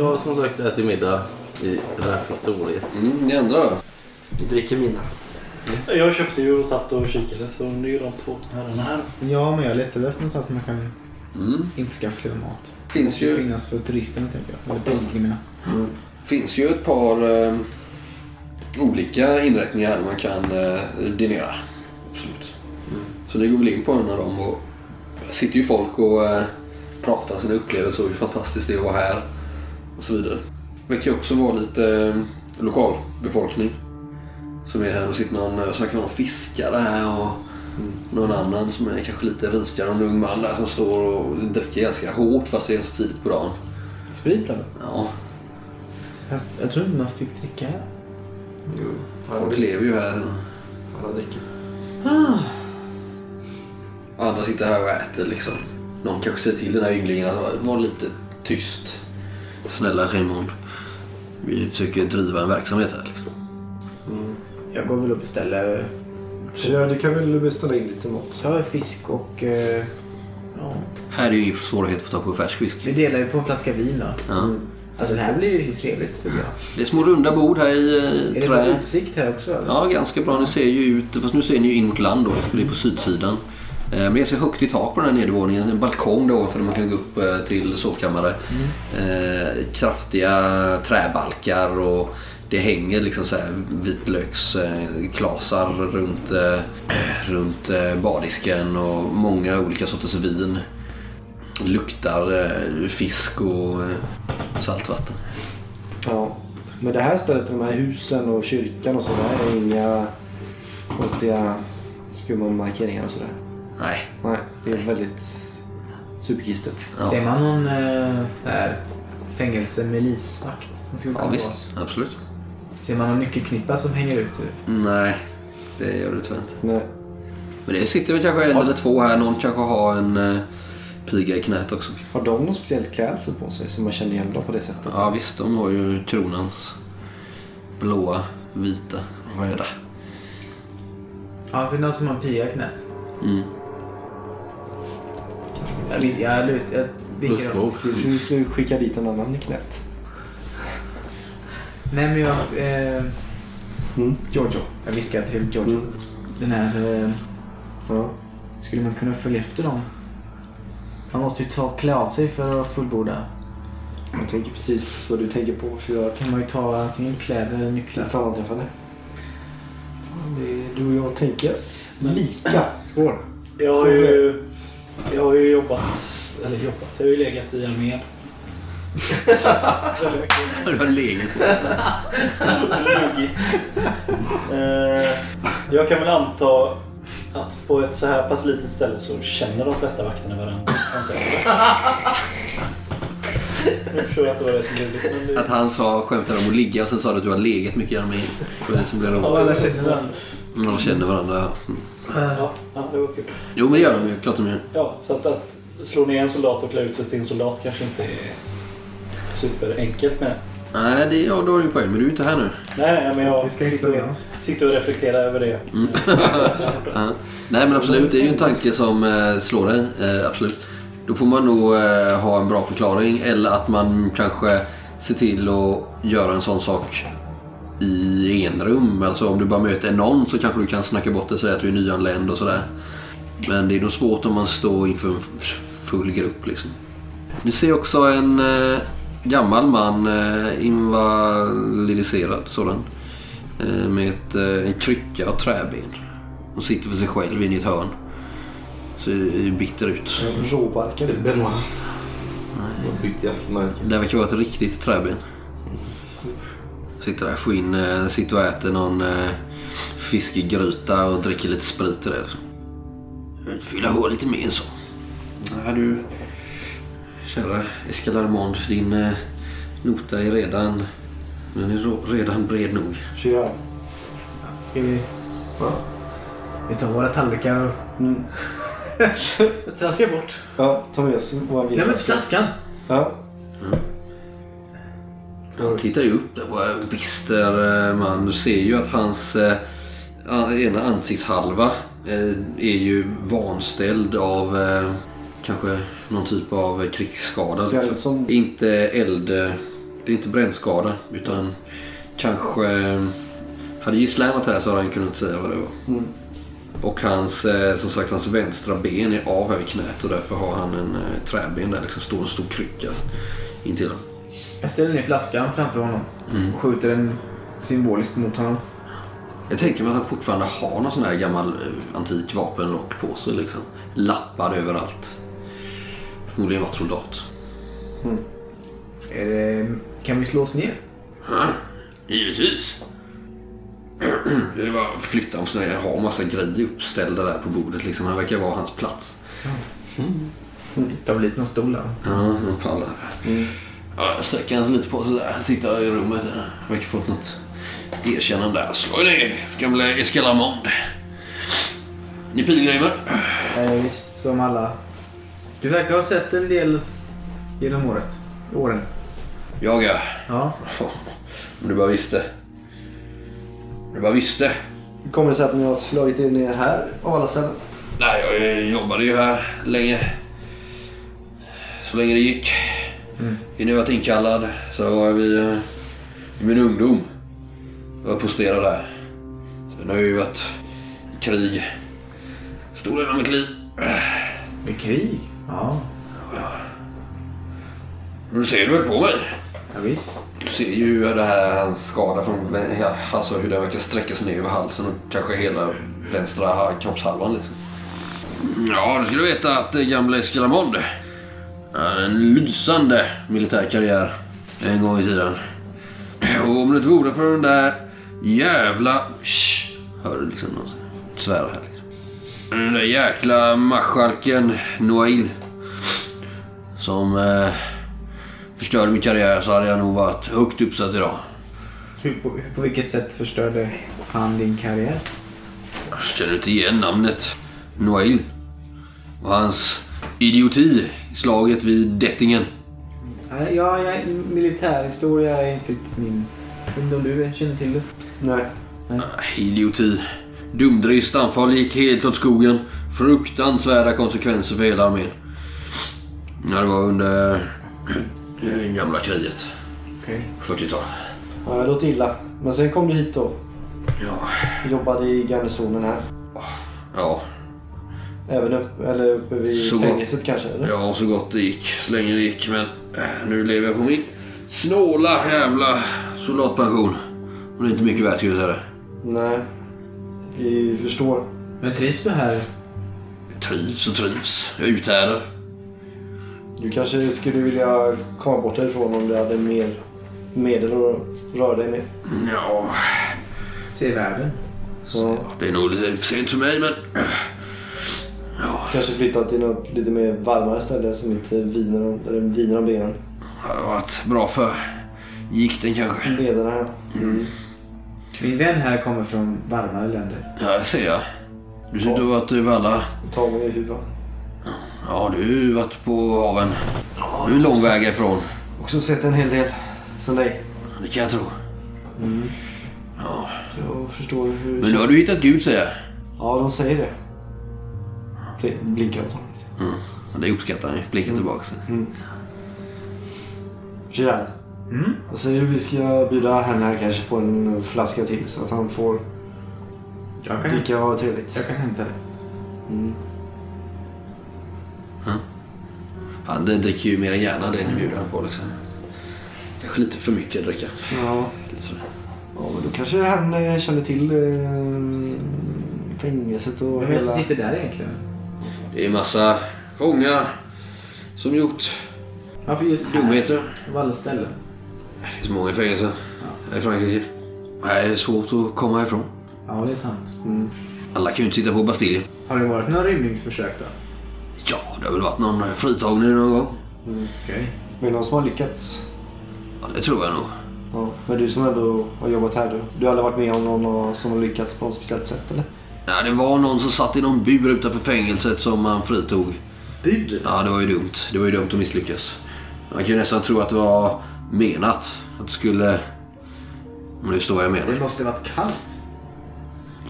Jag har som sagt ätit middag i refektoriet. Mm, ni andra då? Vi dricker mina. Jag köpte ju och satt och kikade så det är ju de två herrarna här. Ja, men jag letar efter någonstans som man kan Mm. införskaffa mat. Finns Det ju, finnas för turisterna tänker jag. Eller pilgrimerna. finns ju ett par eh, olika inrättningar där man kan eh, dinera. Absolut. Så ni går väl in på en av dem och sitter ju folk och eh, pratar om sina upplevelser och hur fantastiskt det är att vara här. Och så vidare. Det verkar ju också vara lite eh, lokalbefolkning som är här. Det sitter någon, snackar någon fiskare här och någon annan som är kanske lite rikare. En ung man där som står och dricker ganska hårt fast det är så tidigt på dagen. Sprit alltså? Ja, Jag, jag tror inte man fick dricka här. Jo. folk lever ju här. Alla dricker. Andra sitter här och äter liksom. Någon kanske säger till den här ynglingen att var lite tyst. Snälla Raymond. Vi försöker driva en verksamhet här liksom. Jag går väl och beställer... Ja, du kan väl beställa in lite mat. Ta fisk och... eh, ja. Här är ju ingen svårighet att få tag på färsk fisk. Vi delar ju på en flaska vin då. Ja. Alltså det här blir ju riktigt trevligt tycker jag. Det är små runda bord här i eh, Är det trä. bra utsikt här också? Eller? Ja, ganska bra. Ni ser ju ut, fast nu ser ni ju in mot land då. Det är på sydsidan. Eh, men det är ganska högt i tak på den här nedervåningen. En balkong då för att man kan gå upp eh, till sovkammare. Mm. kraftiga träbalkar och det hänger liksom så här vitlöksklasar runt, runt bardisken och många olika sorters vin. Luktar fisk och saltvatten. Ja. Men det här stället, de här husen och kyrkan och sådär är inga konstiga skumma markeringar och sådär. Nej, Nej, det är väldigt superkistet. Ja. Ser man någon eh, där, skulle ja visst. Absolut. Ser man någon nyckelknippa som hänger ut? typ? Nej, det gör du tyvärr inte. Nej. Men det sitter väl kanske en eller två här. Någon kanske har en uh, piga i knät också. Har de någon speciell klädsel på sig som man känner igen dem på det sättet? Ja visst, de har ju kronans blåa, vita, röda. Ja, så är det någon som har en piga i knät. Mm. Jag, vet- jag, lut- jag vinkar upp. Du skulle skicka dit en annan i knät. Nej men jag... Eh, Mm. Giorgio. Jag viskar till Giorgio. Mm. Den här... Eh, Ja. skulle man kunna följa efter dem? Man måste ju ta klä av sig för att fullborda. Jag tänker precis vad du tänker på för jag kan man ju ta antingen kläder eller nycklar. ett sammanträffande. Fan, Det är du och jag tänker lika. Skål. Jag har ju, jag har ju jobbat, eller jobbat, jag har ju legat i armén. Du har legat. Luggigt. Eh, jag kan väl anta att på ett så här pass litet ställe så känner de flesta vakterna varandra. antar jag. Jag förstår att det var det som blev men det- Att han sa, skämtade om att ligga och sen sa du att du har legat mycket i armén. Det var det som blev roligt. alla känner varandra. Mm, känner varandra. Mm. Ja, ja, det var kul. Jo men det gör de ju, klart de gör. Ja, så att, att slå ner en soldat och klä ut sig till en soldat kanske inte är superenkelt med. Nej, det, ja, då har du ju poäng. Men du är inte här nu. Nej, nej, men jag Vi ska sitter, och, sitter och reflekterar över det. Mm. Ja. Nej men absolut, det är ju en tanke som eh, slår dig. Eh, absolut. Då får man nog eh, ha en bra förklaring eller att man kanske ser till att göra en sån sak i enrum. Alltså om du bara möter någon så kanske du kan snacka bort det och säga att du är nyanländ och sådär. Men det är nog svårt om man står inför en full grupp liksom. Ni ser också en eh, gammal man, eh, invalidiserad sådan. Eh, med ett, eh, en krycka och träben. Och sitter för sig själv inne i ett hörn. Ser bitter ut. Råbarkad. Benoit. Har bytt jaktmärke. Det verkar vara ett riktigt träben. Sitter där, får in, eh, sitter och äter någon eh, fiskgryta och dricker lite sprit och det. Jag vill fylla på lite mer än så. Nej du, kära Escalarmond, din eh, nota är redan, den är redan bred nog. Kör. Ska vi... Vi tar våra tallrikar och Mm. traskar bort. Ja, ta med oss våra Glöm inte flaskan. Ja. Han tittar ju upp där på en bister eh, man. Du ser ju att hans eh, ena ansiktshalva eh, är ju vanställd av eh, kanske någon typ av krigsskada. Liksom. som- Inte eld... Det är inte brännskada utan kanske... Hade gisslan varit här så hade han kunnat säga vad det var. Mm. Och hans, som sagt, hans vänstra ben är av över knät och därför har han en träben där liksom. Står en stor krycka intill honom. Jag ställer ner flaskan framför honom och skjuter den symboliskt mot honom. Jag tänker mig att han fortfarande har någon sån här gammal eh, antik vapenrock på sig. Liksom. Lappad överallt. Förmodligen varit soldat. Är det... Kan vi slå oss ner? Givetvis. Det var att flytta om sådär. har massa grejer uppställda där på bordet. Liksom. Han verkar vara hans plats. Ta väl dit någon stol där. Ja, någon pallar. Ja, jag sträcker hans lite på sig där. Tittar i rummet. Verkar fått något erkännande där. Slå er ner, gamla Escalamond. Ni pilgrimer. Ja, visst, som alla. Du verkar ha sett en del genom året. Åren. Jag ja. Ja. Om du bara visste. Om du bara visste. Hur kommer det sig att ni har slagit er ner här av alla ställen? Nej, jag jobbade ju här länge. Så länge det gick. Innan jag varit inkallad så var vi eh, i min ungdom. Jag var posterad där. Sen har jag ju varit i krig. Stor del av mitt liv. Med krig? Ja. Du ser du väl på mig? Ja, visst. Du ser ju det här, hans skada från, alltså hur den verkar sträcka sig ner över halsen och kanske hela vänstra ha- kroppshalvan liksom. Ja, du skulle veta att det gamla Escalamond hade en lysande militär karriär en gång i tiden. Och om det inte vore för den där jävla... Shh, hör du liksom någon svära här liksom. Den där jäkla marskalken Noail. Som eh, förstörde min karriär så hade jag nog varit högt uppsatt idag. Hur, på, på vilket sätt förstörde han din karriär? Känner du inte igen namnet? Noail. Och hans idioti slaget vid Dettingen. Nej, Ja, jag, militärhistoria är inte min... Inte om du känner till det? Nej. Ah, Idioti. Dumdrist anfall gick helt åt skogen. Fruktansvärda konsekvenser för hela armén. Ja, det var under det gamla kriget. Okej. 40-tal. Ja, det låter illa. Men sen kom du hit då. Ja. Jobbade i garnisonen här. Ja. Även upp, eller uppe vid Så- fängelset kanske? Eller? ja, så gott det gick. Så länge det gick. Men äh, nu lever jag på min snåla jävla soldatpension. Och det är inte mycket värt, ska jag säga. Nej. Vi förstår. Men trivs du här? Jag trivs och trivs. Jag uthärdar. Du kanske skulle vilja komma bort härifrån om du hade mer medel att röra dig med. Ja, Se världen? Ja. det är nog lite sent för mig, men... Kanske flytta till något lite mer varmare ställe som inte viner om, där det viner om benen. Det hade varit bra för gikten kanske. Lederna här. Min vän här kommer från varmare länder. Ja, det ser jag. Du ser ut att ha varit över alla... Ta mig i huvudet. Ja, du har ju varit på haven. Du är lång väg ifrån. Också sett en hel del som dig. Det kan jag tro. Jag förstår hur... Men nu har du hittat Gud, säger jag. Ja, de säger det. Blinkar åt honom. Mm. Det uppskattar han ju. Blickar tillbaka. Gerard. Mm? Vad säger du? Vi ska bjuda henne här kanske på en flaska till så att han får Jag kan, dricka och ha trevligt. jag kan hämta det. Han dricker ju mer än gärna det ni bjuder han på liksom. Kanske lite för mycket att dricka. Ja. Lite sådär. ja, men då kanske han känner till eh, fängelset och Vem det hela... som sitter där egentligen? Det är massa fångar som gjort Varför just här? dumheter. Av alla ställen. Det finns många fängelser här i Frankrike. Det är svårt att komma ifrån. Ja, det är sant. Alla kan ju inte sitta på Bastiljen. Har det varit några rymningsförsök då? Ja, det har väl varit någon fritagning någon gång. Okej. Men någon som har lyckats. Ja, det tror jag nog. Ja. Men du som ändå har jobbat här. Du, du har aldrig varit med om någon som har lyckats på något speciellt sätt eller? Nej, det var någon som satt i någon bur utanför fängelset som man fritog. Bur? Ja, det var ju dumt. Det var ju dumt att misslyckas. Man kan ju nästan tro att det var menat. Att det skulle... Om du förstår vad jag menar. Det måste varit kallt.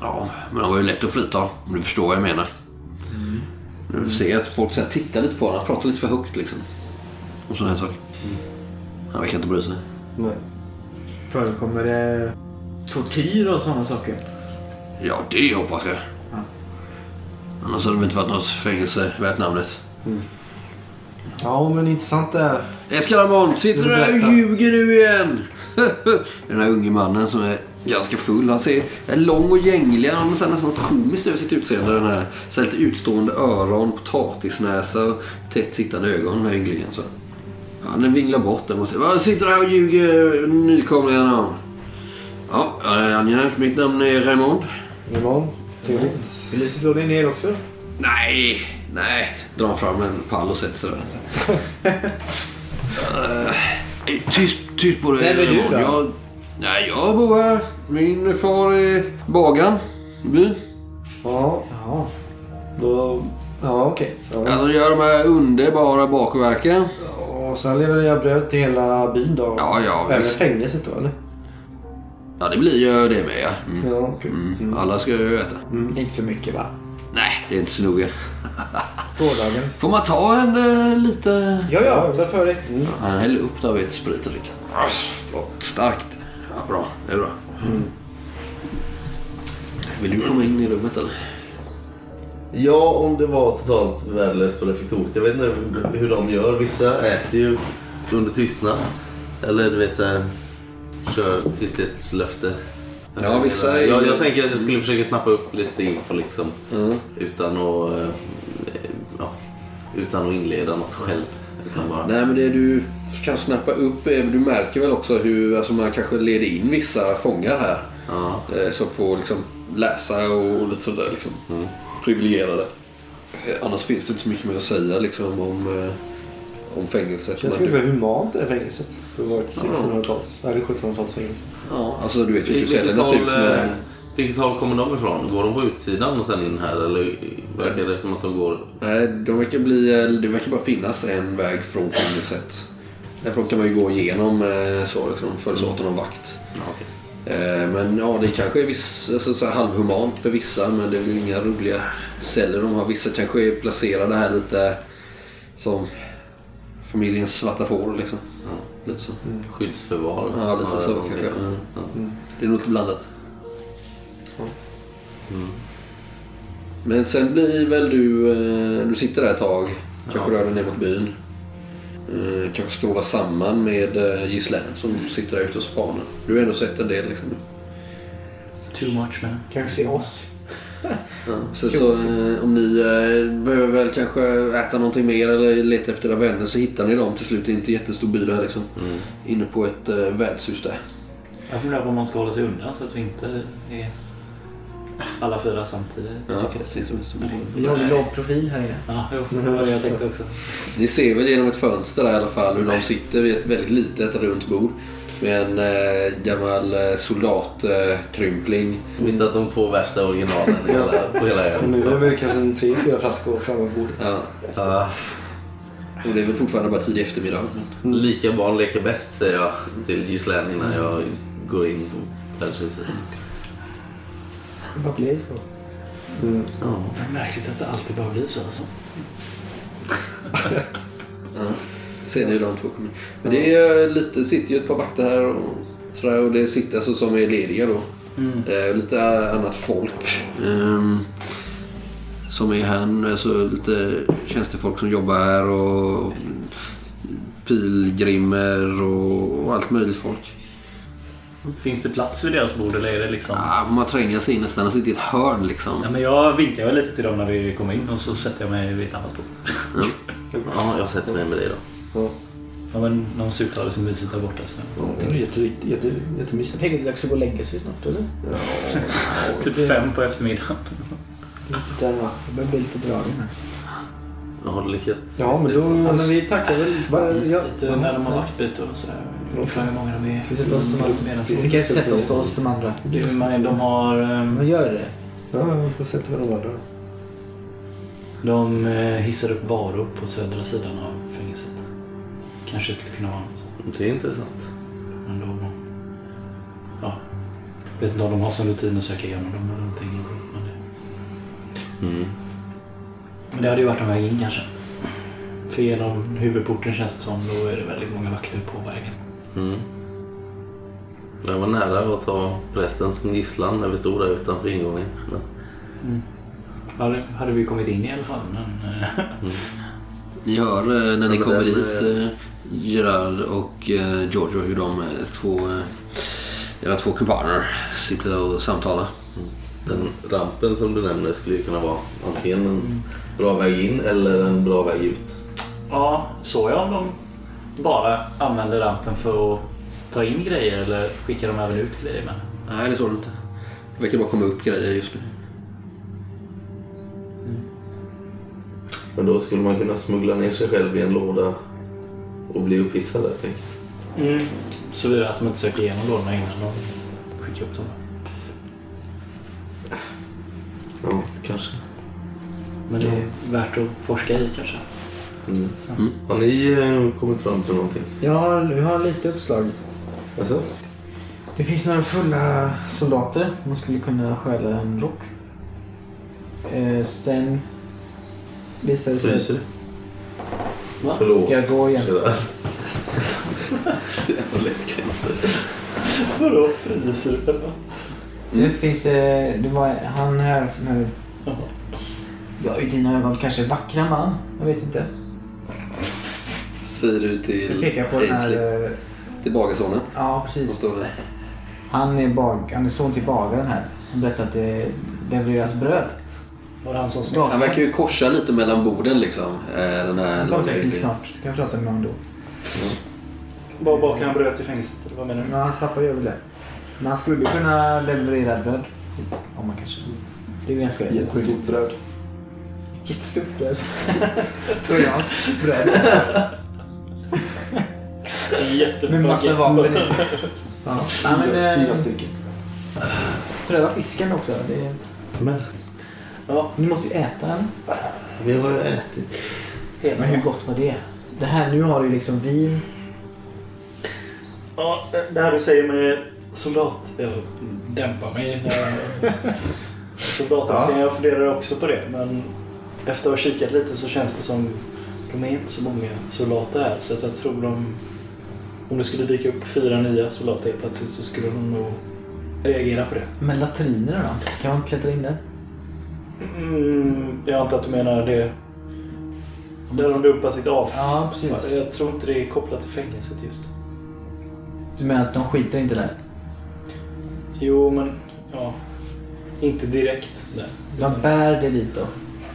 Ja, men det var ju lätt att frita. Om du förstår vad jag menar. Du ser att folk så här tittar lite på honom. Han pratar lite för högt liksom. Och sådana här saker. Han verkar inte bry sig. Nej. Förekommer det tortyr och sådana saker? Ja, det hoppas jag. Annars hade det inte varit något fängelse värt namnet. Ja, men intressant det här. Eskalamon, sitter du där och ljuger nu igen? Den här unge mannen som är ganska full. Han ser är lång och gänglig. Han har nästan något komiskt över sitt utseende. Den här, så här lite utstående öron, potatisnäsa och tätt sittande ögon. Den här ynglingen. Så. Han vinglar bort sig. Vad sitter du här och ljuger nykomlingarna? Ja, eh, angenämt. Mitt namn är Raymond. Imorgon. Trevligt. Vill du slå dig ner också? Nej, nej. Han fram en pall och sätter sig där. Eh, tyst, tyst på dig Vem är du då? Jag, nej, jag bor här. Min far är bagaren i byn. Ja, Ja. då... Ja, okej. Ja. Han gör de här underbara bakverken. Och sen levererar jag bröd till hela byn då? Ja, ja, Även visst. fängelset då, eller? Ja, det blir ju det med ja. Mm. Ja, okej. Mm. Alla ska ju äta. Inte så mycket va? Nej, det är inte så noga. Gårdagens. Får man ta en uh, lite... Ja, ja. Ta för dig. Han häller upp där vid ett sprit och dricker. Starkt. Ja, bra. Det är bra. Vill du komma in i rummet eller? Ja, om det var totalt värdelöst på refektoriet. Jag vet inte hur de gör. Vissa äter ju under tystnad. Eller du vet såhär, kör tysthetslöfte. Ja, vissa är- jag, jag tänker att jag skulle försöka snappa upp lite info liksom. Mm. Utan att, eh, ja, utan att inleda något själv. Utan bara... Nej men det du kan snappa upp är, du märker väl också hur alltså man kanske leder in vissa fångar här. Ja. Eh, som får liksom läsa och lite sådär liksom. Mm. Privilegierade. Eh, Annars finns det inte så mycket mer att säga liksom om, om fängelset. Känns Men- ganska humant det fängelset. För att vara ett 1600-tals, eller 1700-talsfängelse. Ja, alltså du vet ju hur cellerna ser ut. eh, vilket håll kommer de ifrån? Går de på utsidan och sen in här eller verkar det som att de går... Nej, de verkar bli, eh, det verkar bara finnas en väg från fängelset. Därifrån kan man ju gå igenom eh, så liksom, följs åt av någon vakt. Ja. Eh, Men ja, det kanske är viss, alltså, så här halvhumant för vissa men det är väl inga roliga celler de har. Vissa kanske är placerade här lite som Familjens svarta får liksom. Ja. Lite så. Skyddsförvar. Ja, lite så kanske. Ja. Det är nog lite blandat. Mm. Men sen blir väl du... eh, Du sitter där ett tag. Kanske rör dig ner mot byn. Eh, Kanske strålar samman med eh, Ghislaine som sitter där ute och spanar. Du har ändå sett en del liksom. Too much man. Kanske se oss. Ja, så, så eh, om ni eh, behöver väl kanske äta någonting mer eller leta efter era vänner så hittar ni dem till slut. Det är inte jättestor by det här liksom. Mm. Inne på ett eh, värdshus där. Jag funderar på om man ska hålla sig undan så att vi inte är alla fyra samtidigt. Ja, så- Vi låg profil här inne. Ja, jo, det var det jag tänkte också. Ni ser väl genom ett fönster där i alla fall hur de sitter vid ett väldigt litet runt bord. Med en eh, gammal eh, soldatkrympling. Mitt att de två värsta originalen hela, på hela Och nu är det ön. väl kanske en tre, fyra flaskor framme på bordet. Ja. Ja, Och det är väl fortfarande bara tidig eftermiddag. Men... lika barn leker bäst säger jag till Ghislaine innan jag går in på värdshuset. Det bara blir så. Mm. Ja. Det är märkligt att det alltid bara blir så alltså. Ja. Ser ni hur de två kommer Men det är eh, lite, sitter ju ett par vakter här och sådär. Och det sitter alltså som är lediga då. Mm. Eh, lite annat folk. ehm, som är här. Alltså lite tjänstefolk som jobbar här och pilgrimer och, och allt möjligt folk. Finns det plats vid deras bord eller är det liksom... Ja, man tränga sig in nästan. sitter i ett hörn liksom. Ja, men jag vinkar väl lite till dem när vi kommer in och så sätter jag mig vid ett annat bord. ja, jag sätter mig med dig då. Ja. Ja, men de ha det så mysigt där borta. Så. Ja, det är jätte, jätte, jätte, Jag jättemysigt. tänker att det är dags att gå och lägga sig snart, eller? Typ fem på eftermiddagen. Där, va. Jag börjar bli lite dragen här. Jag har lyckats. Ja, men då... Ja, men vi tackar väl för... Ja, Lite när de har vaktbyte och sådär. Ungefär hur många de är. Vi sätter oss som andra. Vi kan sätta oss hos de andra. De har... ehm, Men gör det. Ja, jag får sätta mig de andra. De eh, hissar upp varor på södra sidan av fängelset. Kanske skulle kunna vara något. Det är intressant. Men då... Ja. Vet inte om de har som rutin att söka igenom dem eller någonting. Men det, Mm. men det hade ju varit en väg in kanske. För genom huvudporten känns det som då är det väldigt många vakter på vägen. Mm. Jag var nära att ta prästen som gisslan när vi stod där utanför ingången. Men, Ja, det hade vi kommit in i alla fall. Men, eh, Ni hör eh, när ni kommer den, dit eh, eh, Gerard och eh, Giorgio hur de två, eh, era två kumpaner sitter och samtalar. den rampen som du nämner skulle ju kunna vara antingen en bra väg in eller en bra väg ut. ja, såg jag om de bara använder rampen för att ta in grejer eller skickar de även ut grejer med? Nej, det såg du inte. Det verkar bara komma upp grejer just nu. Men då skulle man kunna smuggla ner sig själv i en låda och bli upphissad där, tänker jag. Mm. Såvida att de inte söker igenom lådorna innan de skickar upp dem. Ja, kanske. Men det är värt att forska i kanske. Mm. Mm. Har ni eh, kommit fram till någonting? Jag har, vi har lite uppslag. Alltså? Det finns några fulla soldater. Man skulle kunna stjäla en rock. Eh, sen visar det sig... Fryser? Va? Förlåt. Ska jag gå igen? Sådär. Jävla lättkränkt. Vadå fryser du? Finns det... Det var han här nu. Ja, i dina ögon kanske vackra man. Jag vet inte. Säger du Jag till pekar på den Ainsley. här... eh, Till bagarsonen. Ja, Som precis. står där. Han är, bag, han är son till bagaren här. Han berättade att det levereras bröd. Var det han som Han verkar ju korsa lite mellan borden liksom. eh, Den här Han säkert snart. Du kan prata med honom då. Var bakar han bröd till fängelset? Eller vad menar du? Men hans pappa gör väl det. Men han skulle kunna leverera bröd. Om man kanske... Det är ganska Jättestort bröd. Jättestort bröd. Trojansk bröd. Jättebra Med massa vapen i. Ja. Men, Fyra, eh, fyra stycken. Pröva fisken också. Det är... Men Ja, Ni måste ju äta den. vi har ju ätit. Men hur gott var det? Det här, nu har du liksom vin. ja, det här du säger med soldat... Jag dämpar mig. Soldater, Ja. jag funderar också på det. Men efter att ha kikat lite så känns det som de är inte så många soldater här så att jag tror de... Om det skulle dyka upp fyra nya soldater helt plötsligt så skulle de nog reagera på det. Men latrinerna då? Kan man klättra in där? Mm, jag antar att du menar det... Där de dumpar sitt avfall. Ja, precis. Jag tror inte det är kopplat till fängelset just. Du menar att de skiter inte där? Jo, men... Ja. Inte direkt där. De bär det dit då?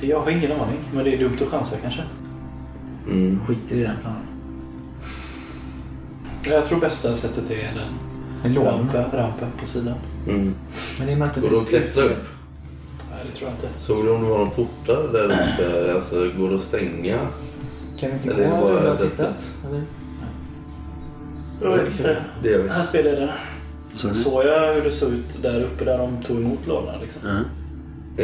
Jag har ingen aning, men det är dumt att chansa kanske. Mm. Skiter i den planen? Jag tror bästa sättet är den rampen, på sidan. Mm. Men det är man inte... Går det att klättra upp? Nej, det tror jag inte. Såg du om det var någon portar där uppe? Alltså, går det att stänga? Kan vi inte Eller är gå det bara och titta? Eller? Jag vet inte. Det gör vi. Här spelar jag Så det, Såg jag hur det såg ut där uppe där de tog emot lådorna liksom? ja.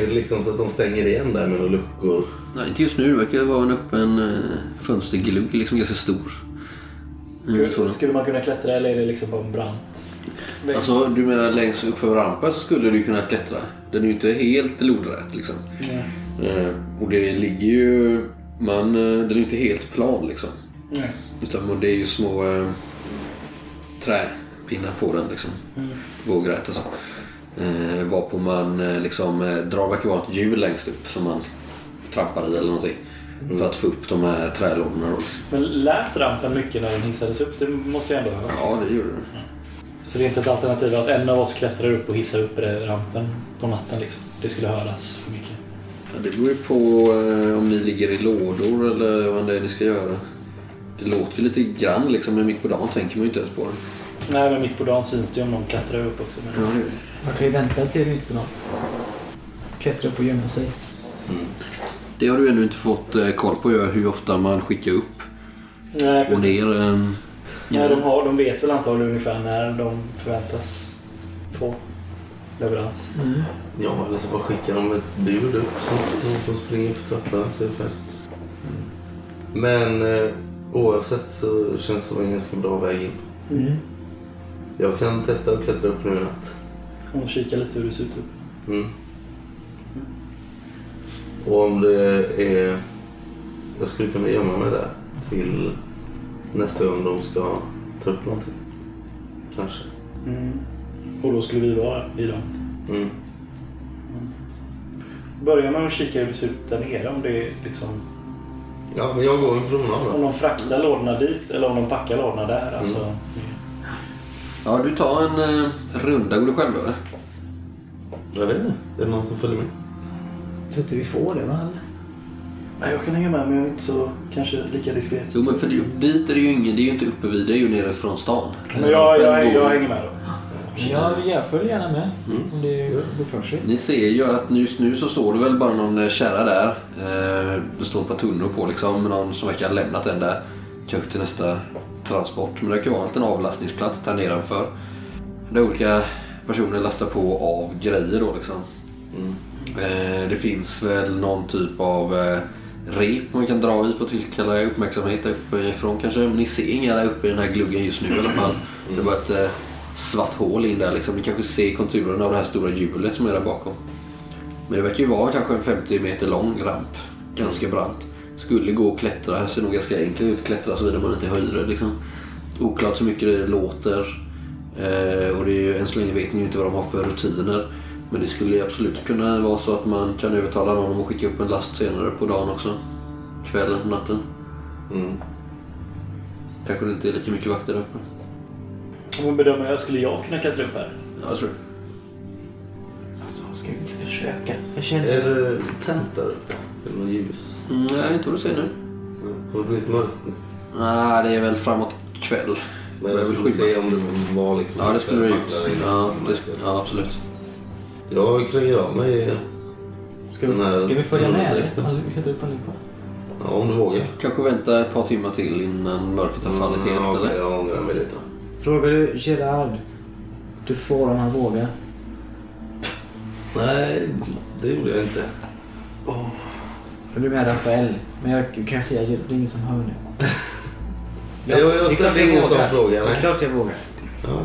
Är det liksom så att de stänger igen där med några luckor? Nej, inte just nu. Det verkar vara en öppen uh, fönsterglugg, liksom ganska stor. Mm, Skulle, så. skulle man kunna klättra eller är det liksom bara en brant Alltså, du menar längst upp för rampen så skulle du kunna klättra. Den är ju inte helt lodrät liksom. Eh, och det ligger ju... Man, eh, den är ju inte helt plan liksom. Nej. Utan det är ju små eh, träpinnar på den liksom. Mm. Vågrätt och så. Eh, varpå man eh, liksom eh, drar verkar vara ett hjul längst upp som man trampar i eller någonting. För att få upp de här trälådorna. Men lät rampen mycket när den hissades upp? Det måste jag ändå ha hört. Ja, det gjorde det. Så det är inte ett alternativ att en av oss klättrar upp och hissar upp rampen på natten liksom? Det skulle höras för mycket. Ja, det beror ju på eh, om ni ligger i lådor eller vad det är ni ska göra. Det låter ju lite grann liksom, men mitt på dagen tänker man ju inte ens på det. Nej, men mitt på dagen syns det ju om någon klättrar upp också. Men... Ja, det. Man kan ju vänta till mitt på dagen. Klättra upp och gömma sig. Det har du ännu inte fått eh, koll på ja, hur ofta man skickar upp Nej, och ner. Eh, Nej, de, har, de vet väl antagligen ungefär när de förväntas få leverans. Ja, eller så bara skickar de ett bud upp. Någon som springer upp trappan. Så är det färdigt. Men eh, oavsett så känns det som en ganska bra väg in. Mm. Jag kan testa att klättra upp nu i natt. Och kika lite hur det ser ut. Mm. Och om det är... Jag skulle kunna gömma mig där till nästa gång de ska ta upp någonting. Kanske. Mm. Och då skulle vi vara i dem. Mm. Börja med att kika hur det ser ut där nere. Om det är liksom... Ja, men jag går en promenad Om de fraktar lådorna dit eller om de packar lådorna där. Alltså, ja, du tar en eh, runda. Går du själv eller? Jag vet inte. Är det någon som följer med? Jag tror inte vi får det va? eller? Jag kan hänga med men jag är inte så kanske lika diskret. Jo, men för det, dit är det ju ingen. Det är ju inte uppe vid. Det är ju nere från stan. Men jag, jag, jag, då- hänger med då. Jag, jag följer gärna med. Om det går för sig. Ni ser ju att just nu så står det väl bara någon eh, kärra där. Eh, Det står ett par tunnor på liksom. med Någon som verkar ha lämnat den där. Kanske till nästa transport. Men det kan vara en liten avlastningsplats där nedanför. Där olika personer lastar på av grejer då liksom. Eh, Det finns väl någon typ av rep man kan dra i för att tillkalla uppmärksamhet där uppifrån kanske. Men ni ser inga där uppe i den här gluggen just nu i alla fall. Det är bara ett eh, svart hål in där liksom. Ni kanske ser konturen av det här stora hjulet som är där bakom. Men det verkar ju vara kanske en 50 meter lång ramp. Ganska brant. Skulle gå att klättra. Det ser nog ganska enkelt ut att klättra såvida man inte höjer höjdrädd liksom. Oklart så mycket det låter. Eh, och det är ju, än så länge vet ni ju inte vad de har för rutiner. Men det skulle ju absolut kunna vara så att man kan övertala någon om att skicka upp en last senare på dagen också. Kvällen, natten. Mm. Kanske det inte är lika mycket vakter där uppe. Jag bedömer jag, skulle jag kunna klättra upp här? Ja, jag tror det. Alltså, ska vi inte försöka? Jag känner... Är det tänt där uppe? Är det något ljus? Mm, nej, inte vad du säger nu. Har det blivit mörkt nu? Nej, det är väl framåt kväll. Men jag Jag vill se om det var liksom... Ja, det skulle du gjort. facklar inne. Ja, det, ja, absolut. Jag kränger av mig Ska den här vi, ska vi följa med? rullerdräkten. eller? Vi klättrar upp allihopa. Ja, om du vågar. Kanske vänta ett par timmar till innan mörkret har fallit helt, ja, eller? Jag ångrar mig lite. Frågar du Gerard. Du får om han vågar. Nej, det gjorde jag inte. Du är med Rafael. Men jag kan säga att det är ingen som hör nu. Jag, jag klart ställde jag ingen sån fråga. Det är klart jag vågar. Ja.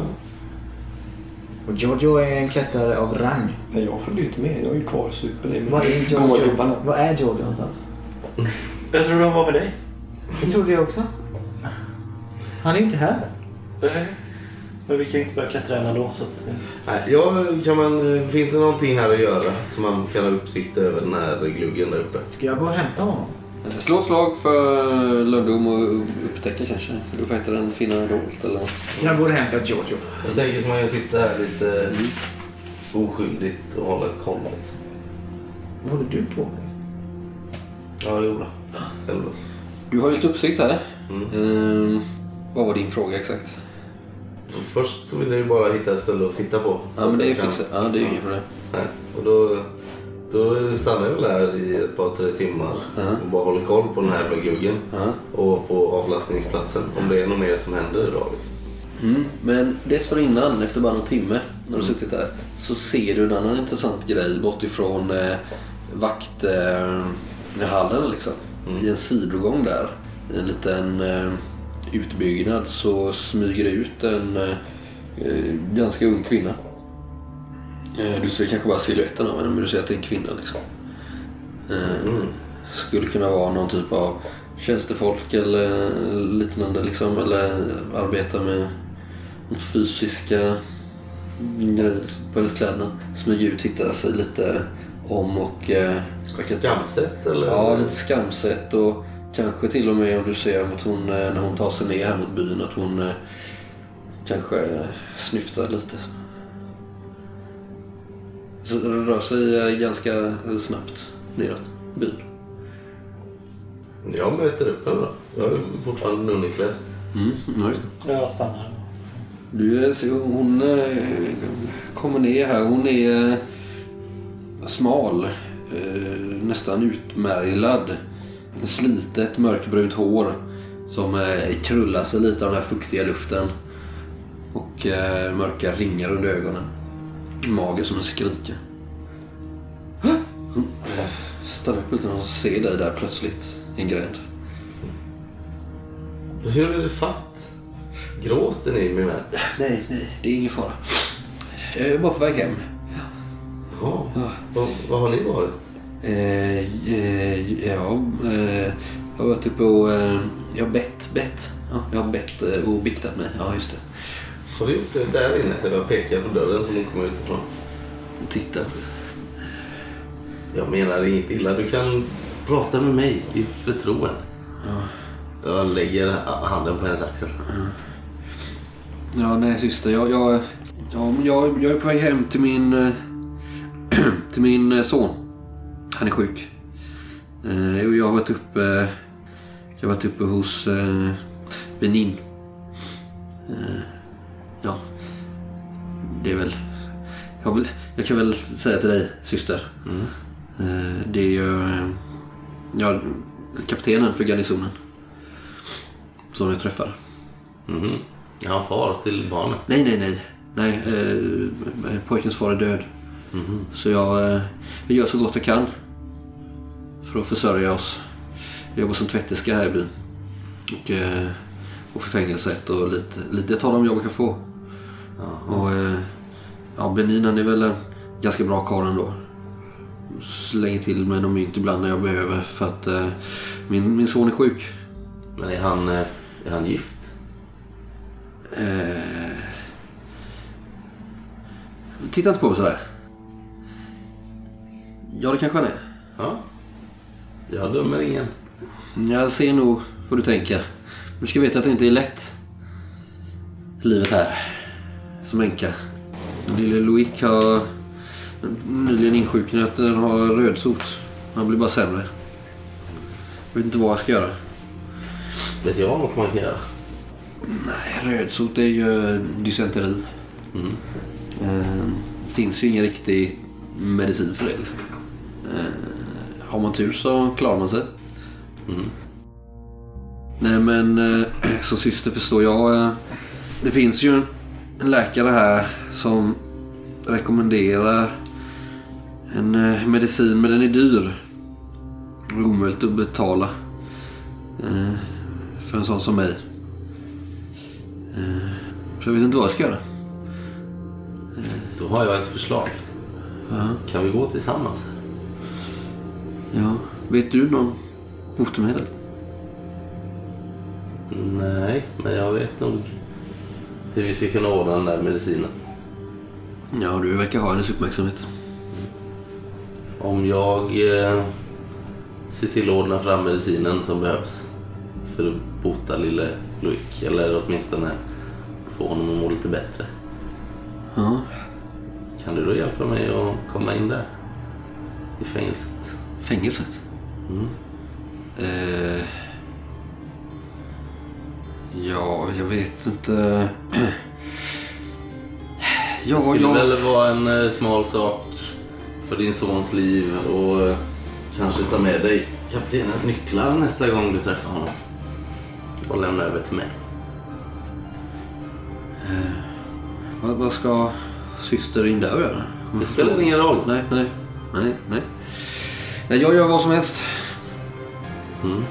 Och Giorgio är en klättrare av rang. Nej, jag följer inte med. Jag är ju kvar super. Är Var är Giorgio? Var är Giorgio någonstans? Jag tror de var med dig. Jag trodde det också. Han är inte här. Men vi kan ju inte börja klättra än ändå så att... Nej, ja, kan man, finns det någonting här att göra så man kan ha uppsikt över den här gluggen där uppe? Ska jag gå och hämta honom? Slå slag för lördom och upptäcka kanske. Vad heter den? Finna dolt eller? Jag går och hämtar Giorgio. Jag tänker som man kan sitta här lite oskyldigt och hålla koll. Liksom. Vad håller du på med? Ja, jo då. Elva. Du har ju lite uppsikt här. Mm. Ehm, vad var din fråga exakt? Så först så vill jag ju bara hitta ett ställe att sitta på. Ja, men det är jag kan- fixat. Ja, det är inget problem. Nej. Och då, då stannar jag här i ett par, tre timmar och bara håller koll på den här jävla gluggen. Och på avlastningsplatsen. Om det är något mer som händer idag. Liksom. Mm. Men dessförinnan, efter bara någon timme, när du suttit där, så ser du en annan intressant grej bortifrån eh, vakthallen liksom. I en sidogång där, i en liten eh, utbyggnad, så smyger det ut en eh, eh, ganska ung kvinna. Eh, du ser kanske bara siluetten av henne, men du ser att det är en kvinna liksom. Eh, Skulle kunna vara någon typ av tjänstefolk eller liknande liksom, eller arbeta med fysiska grejer på hennes kläder. Smyga ut, titta sig lite om och... Eh, Skamset eller? Ja, lite skamset och kanske till och med om du ser att hon, när hon tar sig ner här mot byn, att hon eh, kanske snyftar lite. Rör sig eh, ganska snabbt neråt byn. Jag möter upp henne då. Jag är fortfarande nunniklädd. Mm, ja, just det. Jag stannar. Du, eh, ser, hon eh, kommer ner här. Hon är eh, smal. Eh, nästan utmärglad. Slitet mörkbrunt hår som eh, krullar sig lite av den här fuktiga luften. Och eh, mörka ringar under ögonen. Mage som en skrika. Hon eh, stannar upp lite när hon ser dig där plötsligt i en gränd. Hur är det fatt? Gråter ni min vän? Nej, nej, det är ingen fara. Jag är bara på väg hem. Ja. Var, var har ni varit? Eh, eh, ja, eh, jag har varit uppe och... Eh, jag har bett, bett. Ja, jag har bett eh, och biktat mig. Ja, just det. Har du gjort det där inne? Så jag pekar på dörren som hon kommer utifrån. Och titta. Jag menar inget illa. Du kan prata med mig i förtroende. Jag lägger handen på hennes axel. Ja, nej syster. Jag, jag, ja, men jag, jag är på väg hem till min... eh, till min eh, son. Han är sjuk. Eh, jag har varit uppe... Jag har varit uppe hos eh, Benin. Eh, ja. Det är väl... Jag, vill, jag kan väl säga till dig, syster. Eh, det är ju... eh, Ja, kaptenen för garnisonen. Som jag träffar. Mhm. Ja, far till barnet. Nej, nej, nej. Nej, eh, pojkens far är död. Så jag, eh, jag gör så gott jag kan för att försörja oss. Jag jobbar som tvätterska här i byn. Och, eh, och för fängelset och lite, lite jag tar de jobb jag kan få. Och eh, ja, Benin han är väl en ganska bra karl ändå. Slänger till med någon mynt ibland när jag behöver för att eh, min, min son är sjuk. Men är han, eh, är han gift? Titta inte på mig sådär. Ja, det kanske han är. Ja. Jag dömer ingen. Jag ser nog vad du tänker. Du ska veta att det inte är lätt. Livet här. Som änka. Lille Louis har nyligen insjuknat. Den har rödsot. Han blir bara sämre. Jag vet inte vad jag ska göra. Vet jag något man kan göra? Nej, rödsot är ju dysenteri. Mm. Eh, finns ju ingen riktig medicin för det. Liksom. Eh, har man tur så klarar man sig. Nej men eh, som syster förstår jag. Eh, det finns ju en läkare här som rekommenderar en eh, medicin men den är dyr. Omöjligt att betala. Eh, för en sån som mig. Eh, så jag vet inte vad jag ska göra. Då har jag ett förslag. Kan vi gå tillsammans? Ja, vet du någon botemedel? Nej, men jag vet nog hur vi ska kunna ordna den där medicinen. Ja, du verkar ha hennes uppmärksamhet. Om jag eh, ser till att ordna fram medicinen som behövs för att bota lille Luik, eller åtminstone få honom att må lite bättre. Ja. Kan du då hjälpa mig att komma in där? I fängelset? Fängelset? Mm. Eh, ja, jag vet inte. Ja, Det skulle jag... väl vara en eh, smal sak för din sons liv och eh, kanske ta med dig kaptenens nycklar nästa gång du träffar honom. Och lämna över till mig. Vad, vad ska syster in där göra? Det spelar ingen roll. Nej, nej, nej, nej. nej. Jag gör vad som helst. Mm.